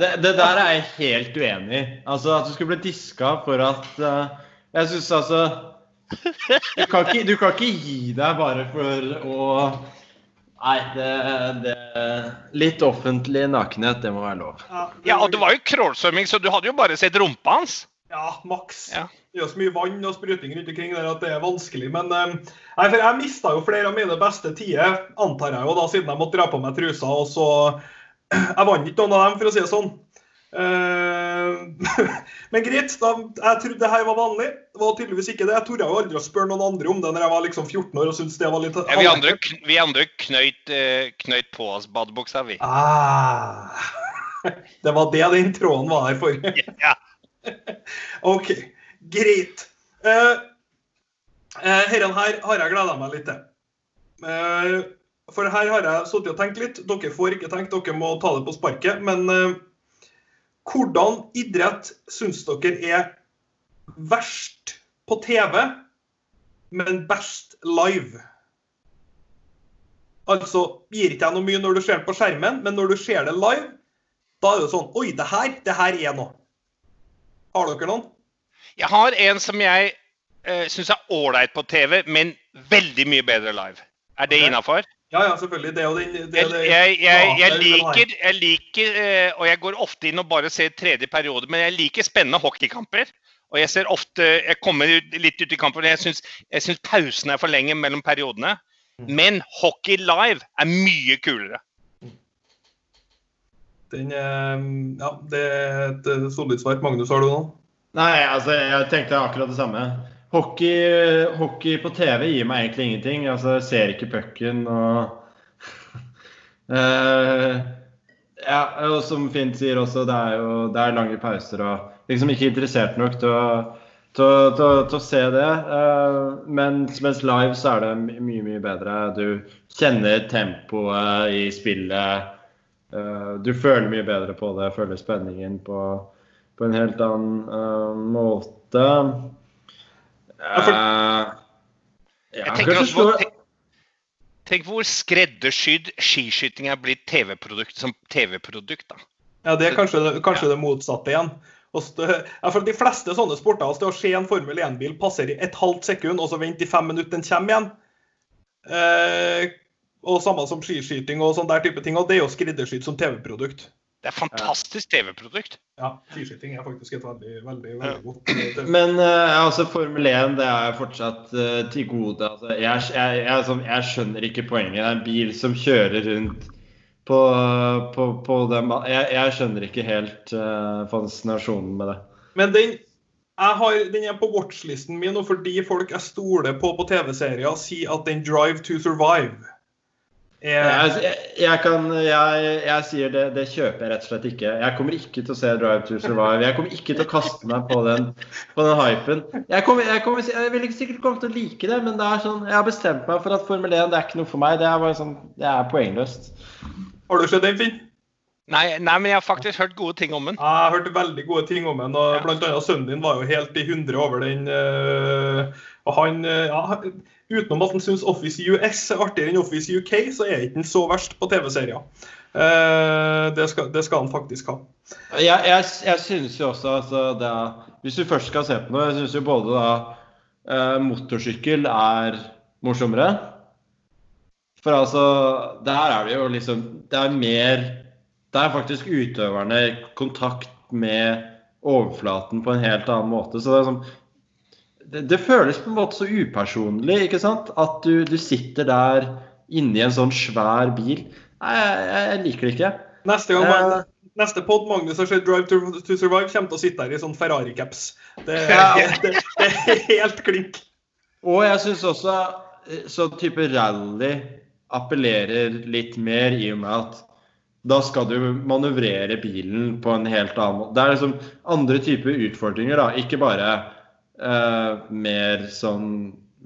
Speaker 3: Det, det der er jeg helt uenig i. Altså at du skulle bli diska for at uh, Jeg syns altså du kan, ikke, du kan ikke gi deg bare for å Nei, det, det Litt offentlig nakenhet, det må være lov.
Speaker 2: Ja, og det var jo crawlsvømming, så du hadde jo bare sett rumpa hans.
Speaker 1: Ja, maks.
Speaker 2: Ja.
Speaker 1: Det er så mye vann og spruting rundt omkring der at det er vanskelig. Men eh, nei, for jeg mista jo flere av mine beste tider, antar jeg jo, da, siden jeg måtte dra på meg trusa. Og så Jeg vant ikke noen av dem, for å si det sånn. Eh, men greit. Da, jeg trodde det her var vanlig. Det var tydeligvis ikke det. Jeg torde jo aldri å spørre noen andre om det når jeg var liksom 14 år og syntes det var litt
Speaker 2: Ja, vi andre, vi andre knøyt, eh, knøyt på oss badebuksa, vi.
Speaker 1: Ah, det var det den tråden var her for.
Speaker 2: Ja.
Speaker 1: OK, greit. Uh, Herren her har jeg gleda meg litt til. Uh, for her har jeg sittet og tenkt litt. Dere får ikke tenkt, dere må ta det på sparket. Men uh, hvordan idrett syns dere er verst på TV, men best live? Altså, gir ikke jeg noe mye når du ser det på skjermen, men når du ser det live, da er det sånn Oi, det her, det her er noe. Har dere noen?
Speaker 2: Jeg har en som jeg uh, syns er ålreit på TV, men veldig mye bedre live. Er det
Speaker 1: okay.
Speaker 2: innafor?
Speaker 1: Ja, ja, selvfølgelig. Det jo den det,
Speaker 2: Jeg,
Speaker 1: det,
Speaker 2: jeg, jeg, jeg liker, jeg liker eh, og jeg går ofte inn og bare ser tredje periode, men jeg liker spennende hockeykamper. Og jeg ser ofte, jeg kommer ut- litt ut i kampen, og jeg syns, pausene er for lenge mellom periodene.
Speaker 1: Mm.
Speaker 2: Men hockey live er mye kulere.
Speaker 1: Den, eh, ja, det er et eh, solid svar. Magnus, har du noe?
Speaker 3: Nei, altså, jeg tenkte akkurat det samme. Hockey, hockey på TV gir meg egentlig ingenting. Altså, jeg ser ikke pucken og uh, Ja, og som Finn sier også, det er jo det er lange pauser og liksom ikke interessert nok til å, til, til, til å se det. Uh, mens, mens live så er det mye, mye bedre. Du kjenner tempoet i spillet. Eh, du føler mye bedre på det, føler spenningen på, på en helt annen eh, måte.
Speaker 1: for-
Speaker 3: Eh,
Speaker 2: Jeg tenker
Speaker 3: kanskje
Speaker 2: også på, tenk, tenk hvor skreddersydd skiskyting er blitt TV-produkt som TV-produkt. da.
Speaker 1: Ja, Det er kanskje, det- ja. det motsatte igjen. Ja, for De fleste sånne sporter, altså det å se en Formel 1-bil passere i et halvt sekund, og så vente i fem minutter den kommer igjen eh, Og samme som skiskyting og sånn der type ting. og Det er jo skreddersydd som TV-produkt.
Speaker 2: Det er fantastisk TV-produkt.
Speaker 1: Ja, skiskyting er faktisk et veldig, veldig, veldig godt eh, TV.
Speaker 3: Men uh, altså Formel 1 det er fortsatt uh, til gode. Altså, jeg, jeg, jeg, sånn, jeg skjønner ikke poenget. Det er en bil som kjører rundt på, på, på den jeg, jeg skjønner ikke helt uh, fascinasjonen med det.
Speaker 1: Men den, jeg har, den er på watchlisten min, og fordi folk jeg stoler på på TV-serier, sier at den Drive to Survive
Speaker 3: Jeg, jeg, kan, jeg, jeg sier det, det kjøper jeg rett og slett ikke. Jeg kommer ikke til å se Drive to Survive. Jeg kommer ikke til å kaste meg på den, på den hypen. Jeg, kommer, jeg, kommer, jeg vil ikke sikkert komme til å like det, men det er sånn, jeg har bestemt meg for at Formel 1 det er ikke noe for meg. Det er bare sånn, det er poengløst.
Speaker 1: Har du sett den, Finn?
Speaker 2: Nei, nei, men jeg har faktisk hørt gode ting om den.
Speaker 1: Jeg har hørt veldig gode ting om den. og Blant annet sønnen din var jo helt i hundre over den. eh, og han, eh, ja, Utenom at han syns Office US er artigere enn Office UK, så er ikke han så verst på TV-serier. Eh, det, det skal han faktisk ha.
Speaker 3: Jeg, jeg, jeg synes jo også altså, det er, Hvis du først skal se på noe, jeg syns jo både da eh, motorsykkel er morsommere. For altså, der er det jo liksom Det er mer Det er faktisk utøverne kontakt med overflaten på en helt annen måte. Så det er sånn det, det føles på en måte så upersonlig, ikke sant? At du, du sitter der inni en sånn svær bil. Nei, jeg, jeg, liker det ikke.
Speaker 1: Neste gang
Speaker 3: Eh.
Speaker 1: Neste pod Magnus har sett Drive to, to Survive, kommer til å sitte her i sånn Ferrari-caps. Det,
Speaker 3: Ja.
Speaker 1: det, det er helt klink.
Speaker 3: Og jeg syns også sånn type rally appellerer litt mer i og med at da skal du manøvrere bilen på en helt annen måte. Det er liksom andre typer utfordringer, da. Ikke bare eh, mer sånn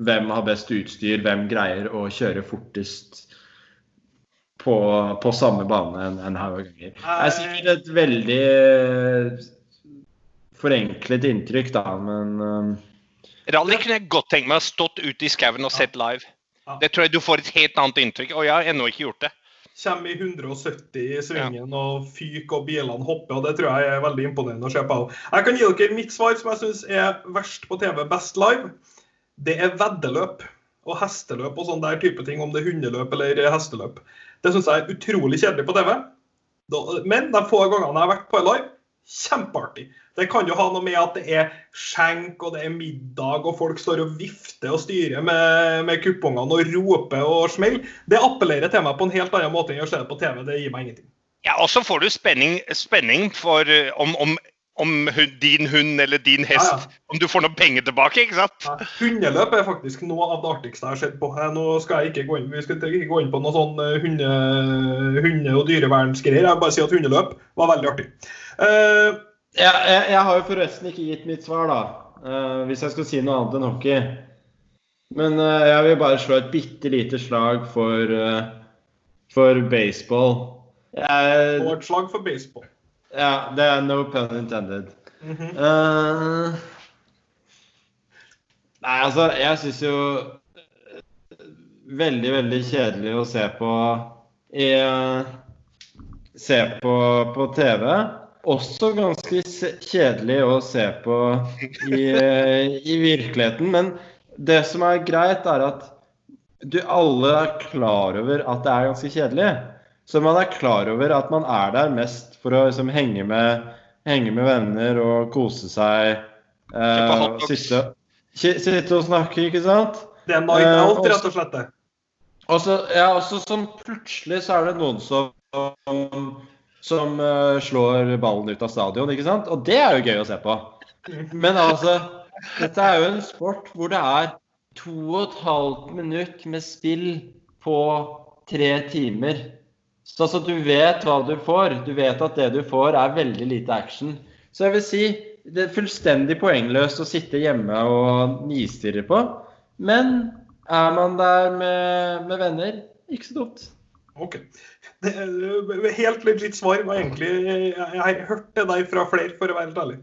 Speaker 3: hvem har best utstyr, hvem greier å kjøre fortest på, på samme bane en, en haug av ganger. Det er sikkert et veldig eh, forenklet inntrykk, da, men uh,
Speaker 2: Rally kunne jeg godt tenke meg å stått ute i skauen og sett live. Det tror jeg du får et helt annet inntrykk. Og jeg har ennå ikke gjort det.
Speaker 1: Kommer i 170 i svingen og fyker og bilene hopper. og Det tror jeg er veldig imponerende å se på. Jeg kan gi dere mitt svar, som jeg syns er verst på TV, best live. Det er veddeløp og hesteløp og sånn der type ting, om det er hundeløp eller hesteløp. Det syns jeg er utrolig kjedelig på TV. Men de få gangene jeg har vært på live, kjempeartig. Det kan jo ha noe med at det er skjenk og det er middag og folk står og vifter og styrer med, med kupongene og roper og smeller. Det appellerer til meg på en helt annen måte enn å se det på TV. Det gir meg ingenting.
Speaker 2: Ja, Og så får du spenning, spenning for eh, om, om, om hun, din hund eller din hest
Speaker 1: Ja, ja.
Speaker 2: Om du får noe penger tilbake, ikke sant?
Speaker 1: Ja, Hundeløp er faktisk noe av det artigste jeg har sett på. Eh, Nå skal jeg ikke gå inn, vi skal ikke gå inn på noe sånn eh, hunde, hunde- og dyrevernsgreier. Jeg vil bare si at hundeløp var veldig artig. Eh,
Speaker 3: Jeg, jeg har jo forresten ikke gitt mitt svar, da. Uh, hvis jeg skal si noe annet enn hockey. Men uh, jeg vil bare slå et bitte lite slag for, uh, for baseball. Jeg,
Speaker 1: og et slag for baseball.
Speaker 3: ja, det er no pun intended.
Speaker 1: Mhm.
Speaker 3: Eh, nei, altså, jeg syns jo Veldig, veldig kjedelig å se på i Se på, på TV. Også ganske kjedelig å se på i, eh, i virkeligheten. Men det som er greit, er at du alle er klar over at det er ganske kjedelig. Så man er klar over at man er der mest for å liksom, henge, med, henge med venner og kose seg. Eh, sitte, sitte og snakke, ikke sant?
Speaker 1: Det er night
Speaker 3: Eh,
Speaker 1: out, rett og slett.
Speaker 3: Og så ja, også sånn plutselig så er det noen som som uh, slår ballen ut av stadion, ikke sant? Og det er jo gøy å se på. Men altså, dette er jo en sport hvor det er to og et halvt minutt med spill på tre timer. Så altså, du vet hva du får. Du vet at det du får, er veldig lite action. Så jeg vil si det er fullstendig poengløst å sitte hjemme og nistirre på. Men er man der med, med venner, ikke så dumt.
Speaker 1: Ok. Er helt legit svar var egentlig jeg har hørt det der fra flere, for å være helt ærlig.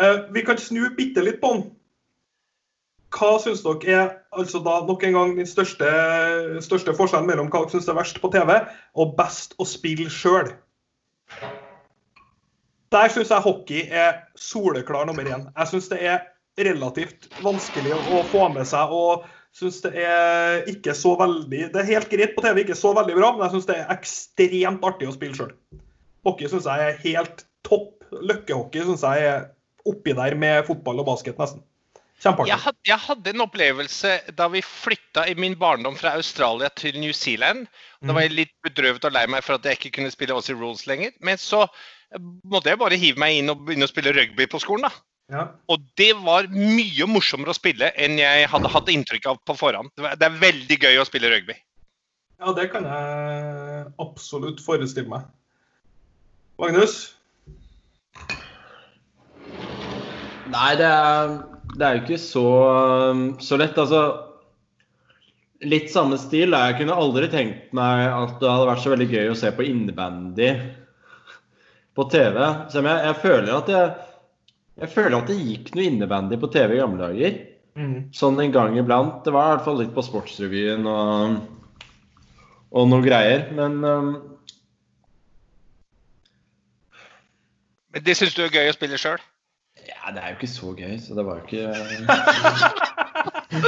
Speaker 1: Eh, vi kan snu bitte litt på den. Hva syns dere er altså da nok en gang den største, største forskjellen mellom hva dere syns er verst på TV, og best å spille sjøl? Der syns jeg hockey er soleklar nummer én. Jeg syns det er relativt vanskelig å få med seg. og synes det er ikke så veldig Det er helt greit på TV, ikke så veldig bra, men jeg syns det er ekstremt artig å spille sjøl. Hockey syns jeg er helt topp. Løkkehockey syns jeg er oppi der med fotball og basket, nesten. Kjempeartig.
Speaker 2: Jeg hadde, jeg hadde en opplevelse da vi flytta i min barndom fra Australia til New Zealand. Da var jeg litt bedrøvet og lei meg for at jeg ikke kunne spille Aussie Rules lenger. Men så måtte jeg bare hive meg inn og begynne å spille rugby på skolen. da.
Speaker 1: Ja.
Speaker 2: Og det var mye morsommere å spille enn jeg hadde hatt inntrykk av på forhånd. Det er veldig gøy å spille rugby.
Speaker 1: Ja, det kan jeg absolutt forestille meg. Magnus?
Speaker 3: Nei, det er, det er jo ikke så, så lett. Altså Litt samme stil. Jeg kunne aldri tenkt meg at det hadde vært så veldig gøy å se på innebandy på TV. Så jeg, jeg, føler at jeg, jeg føler at det gikk noe innebandy på TV i gamle dager. Mm. Sånn en gang iblant. Det var i hvert fall litt på Sportsrevyen og, og noe greier. Men um...
Speaker 2: Men det syns du er gøy å spille sjøl?
Speaker 3: Ja, det er jo ikke så gøy, så det var jo ikke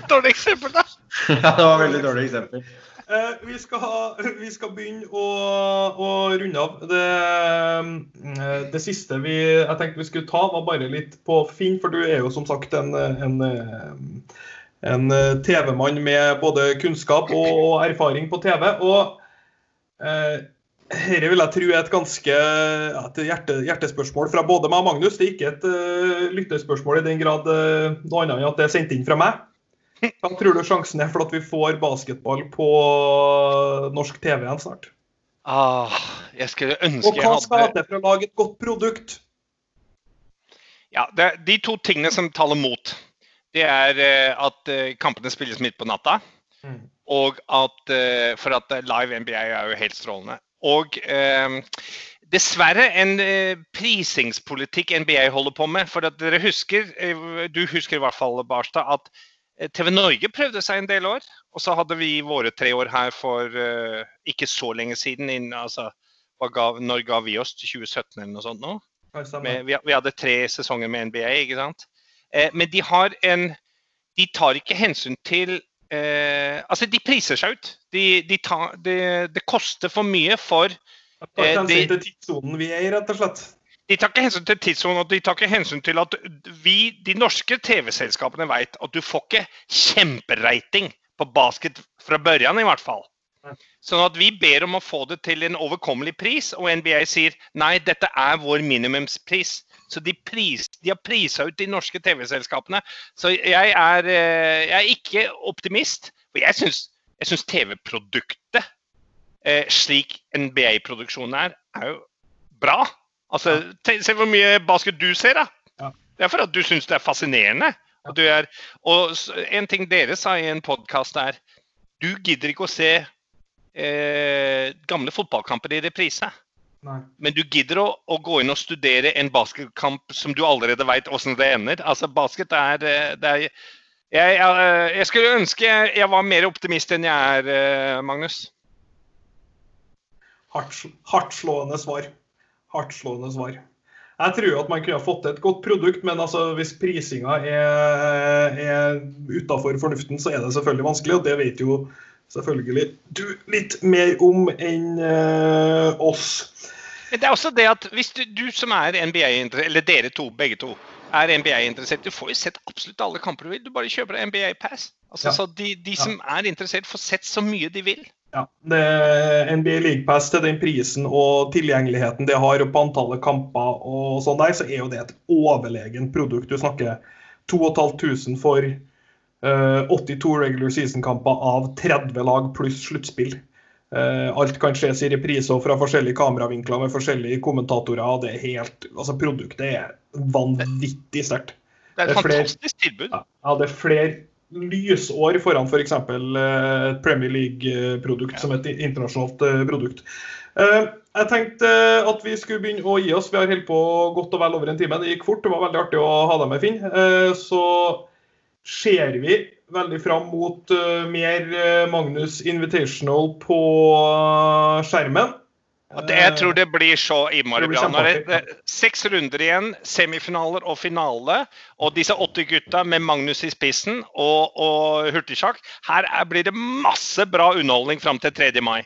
Speaker 2: Dårlig eksempel, da.
Speaker 3: ja, det var veldig dårlig eksempel.
Speaker 1: Eh, vi, skal vi, skal begynne å, å runde av. Det, eh, det, siste vi, jeg tenkte vi skulle ta, var bare litt på Finn, for du er jo som sagt en, en, en TV-mann med både kunnskap og, erfaring på TV. Og eh, vil jeg tro er et ganske et hjerte, hjertespørsmål fra både meg og Magnus. Det er ikke et uh, lyttespørsmål i den grad uh, noe annet enn at det er sendt inn fra meg. Hva tror du sjansen er for at vi får basketball på norsk TV igjen snart?
Speaker 2: Ah, jeg skulle ønske
Speaker 1: jeg hadde Og hva skal til for å lage et godt produkt?
Speaker 2: Ja, det, De to tingene som taler mot, det er uh, at kampene spilles midt på natta. Mm. Og at For at live NBA er jo helt strålende. Og eh, dessverre en eh, prisingspolitikk NBA holder på med. For at dere husker, eh, du husker i hvert fall, Barstad, at eh, TV Norge prøvde seg en del år. Og så hadde vi våre tre år her for uh, ikke så lenge siden. Inn, altså, gav, når ga vi oss? 2017 eller noe sånt nå? Med, vi, vi, hadde tre sesonger med NBA, ikke sant. Eh, men de har en De tar ikke hensyn til eh, Altså, de priser seg ut. De, de tar, de, det koster for mye for
Speaker 1: eh, de, til tidssonen vi er i, rett og slett.
Speaker 2: De tar ikke hensyn til tidssonen, og de tar ikke hensyn til at vi, de norske TV-selskapene, vet at du får ikke kjemperating på basket fra børjan, i hvert fall. Sånn at vi ber om å få det til en overkommelig pris, og NBA sier nei, dette er vår minimumspris. Så de, pris, de har prisa ut de norske TV-selskapene. Så jeg er, eh, jeg er, ikke optimist. For jeg syns TV-produktet, eh, slik NBA-produksjonen er, er jo bra. Altså, Se hvor mye basket du ser, da. Det er for at du syns det er fascinerende. Og, er, og en ting dere sa i en podkast er du gidder ikke å se eh, gamle fotballkamper i reprise. Nei. Men du gidder å, å, gå inn og studere en basketkamp som du allerede veit åssen det ender. Altså, basket er, eh, det er jeg, jeg, jeg, skulle ønske jeg, var mer optimist enn jeg er, eh, Magnus.
Speaker 1: Hardtslående svar. Hardtslående svar. Jeg tror at man kunne ha fått til et godt produkt, men altså, hvis prisinga er, er utafor fornuften, så er det selvfølgelig vanskelig. Og det vet jo selvfølgelig du litt mer om enn uh, oss.
Speaker 2: Det er også det at hvis du, du som er NBA-interessert, eller dere to, begge to, er NBA-interessert, du får jo sett absolutt alle kamper du vil. Du bare kjøper NBA Pass. Altså, ja. Så de, de som ja. er interessert, får sett så mye de vil.
Speaker 1: Ja, det er NBA League Pass til den prisen og tilgjengeligheten det har, og på antallet kamper og sånn der, så er jo det et overlegent produkt. Du snakker 2500 for uh, 82 regular season-kamper av 30 lag pluss sluttspill. Uh, alt kan skje i repriser fra forskjellige kameravinkler med forskjellige kommentatorer. og det er helt, altså Produktet er vanvittig sterkt.
Speaker 2: Det er et fantastisk tilbud.
Speaker 1: Ja, det er flere lysår foran f.eks. For et Premier League-produkt som et internasjonalt uh, produkt. Uh, jeg tenkte at vi skulle begynne å gi oss. Vi har holdt på godt og vel over en time. Det gikk fort. Det var veldig artig å ha deg med, Finn. så ser vi veldig fram mot mer Magnus Invitational på skjermen.
Speaker 2: Det, jeg tror det blir så innmari bra. Nå er det seks runder igjen, semifinaler og finale. Og disse åtte gutta med Magnus i spissen og, og hurtigsjakk. Her er, blir det masse bra underholdning fram til 3. mai.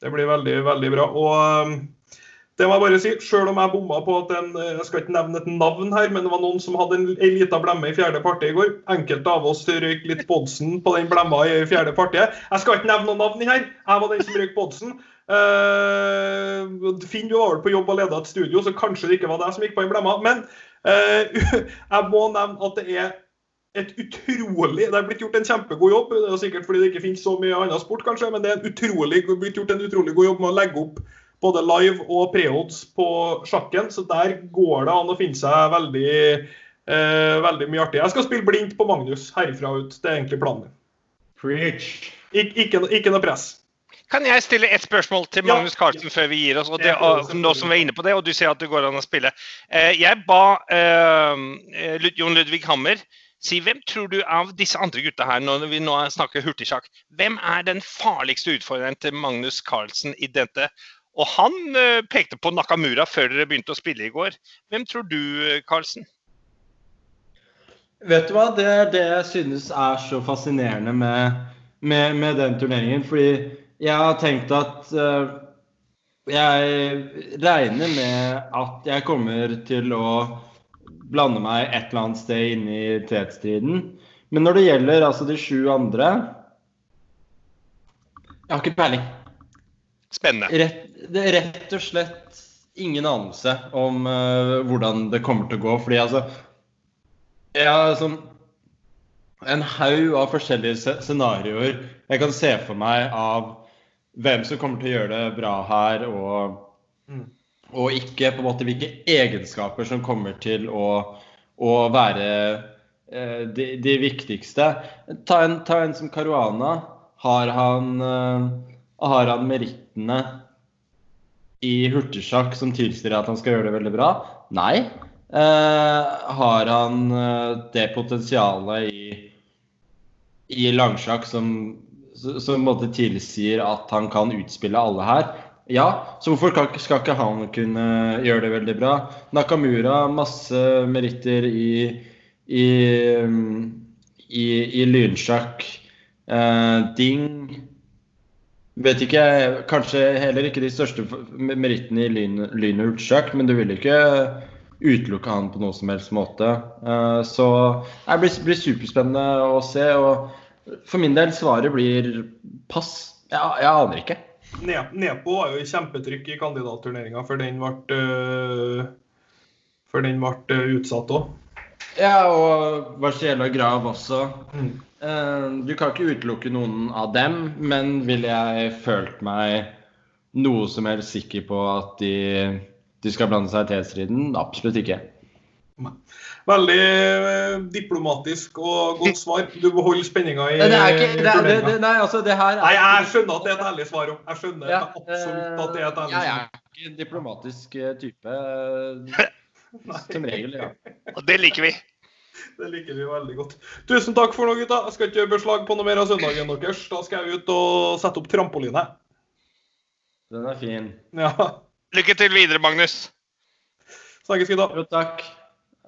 Speaker 1: Det blir veldig, veldig bra. Og det må jeg bare si, Selv om jeg bomma på at en, jeg skal ikke nevne et navn her, men det var noen som hadde en, en lita blemme i fjerde parti i går. Enkelte av oss røyk litt Bodsen på den blemma i fjerde partiet. Jeg skal ikke nevne noen navn her. Jeg var den som røyk Bodsen. Uh, Finn, du var vel på jobb og leda et studio, så kanskje det ikke var deg som gikk på den blemma. Men uh, jeg må nevne at det er et utrolig Det er blitt gjort en kjempegod jobb. Det er sikkert fordi det ikke finnes så mye annen sport, kanskje, men det er utrolig, blitt gjort en utrolig god jobb med å legge opp både live og preodds på sjakken. Så der går det an å finne seg veldig, uh, veldig mye artig. Jeg skal spille blindt på Magnus herifra ut. Det er egentlig planen min.
Speaker 3: Preach.
Speaker 1: Ik ikke, ikke noe press.
Speaker 2: Kan jeg stille et spørsmål til Magnus Carlsen før vi gir oss? Og
Speaker 1: Det
Speaker 2: nå som vi er inne på det, og du sier at det går an å spille. Eh, jeg ba eh, Jon Ludvig Hammer si hvem tror du av disse andre gutta her, når vi nå snakker hurtigsjakk, hvem er den farligste utfordreren til Magnus Carlsen i dette? Og han eh, pekte på Nakamura før dere begynte å spille i går. Hvem tror du, Carlsen?
Speaker 3: Vet du hva, det er det jeg synes er så fascinerende med, med, med den turneringen. Fordi jeg har tenkt at eh, jeg regner med at jeg kommer til å blande meg et eller annet sted inn i tetstriden. Men når det gjelder altså de sju andre Jeg har ikke peiling.
Speaker 2: Spennende.
Speaker 3: Rett, det er rett og slett ingen anelse om uh, hvordan det kommer til å gå. Fordi altså Jeg har sånn en haug av forskjellige sce- scenarioer jeg kan se for meg av hvem som kommer til å gjøre det bra her, og,
Speaker 1: Mm.
Speaker 3: og ikke på en måte hvilke egenskaper som kommer til å, å være eh, de, de viktigste. Ta en, ta en som Caruana. Har han, eh, har han merittene i hurtigsjakk som tilsier at han skal gjøre det veldig bra? Nei. Eh, har han eh, det potensialet i, i langsjakk som, som på en måte tilsier at han kan utspille alle her? Ja, så hvorfor skal, ikke- han kunne gjøre det veldig bra? Nakamura, masse meritter i, i, i, i lynsjakk. Eh, Ding Vet ikke, kanskje heller ikke de største merittene i lyn, lyn men du vil ikke utelukke han på noen som helst måte. Eh, så det blir superspennende å se. Og for min del svaret blir pass. Jeg, jeg aner ikke.
Speaker 1: Ne Nepo var jo i kjempetrykk i kandidatturneringa før den ble, øh, før den ble øh, utsatt òg.
Speaker 3: Ja, og Varsiela Grav også.
Speaker 1: Mm.
Speaker 3: Eh, Du kan ikke utelukke noen av dem, men ville jeg følt meg noe som helst sikker på at de, de skal blande seg i tetstriden? Absolutt ikke.
Speaker 1: Veldig øh, diplomatisk og godt svar. Du beholder spenninga i
Speaker 3: er er-
Speaker 1: turneringa.
Speaker 3: nei, altså det her er
Speaker 1: Nei, jeg skjønner at det er et ærlig svar. Jeg skjønner
Speaker 3: Ja,
Speaker 1: absolutt at det er et ærlig svar.
Speaker 3: jeg er ikke en diplomatisk eh, type. Som regel, ja.
Speaker 2: Og det liker vi.
Speaker 1: Det liker vi veldig godt. Tusen takk for nå, gutta. Jeg skal ikke beslag på noe mer av søndagen deres. Da skal jeg ut og sette opp trampoline.
Speaker 3: Den er fin.
Speaker 1: Ja.
Speaker 2: Lykke til videre, Magnus.
Speaker 1: Snakkes, gutta.
Speaker 3: Jo, takk.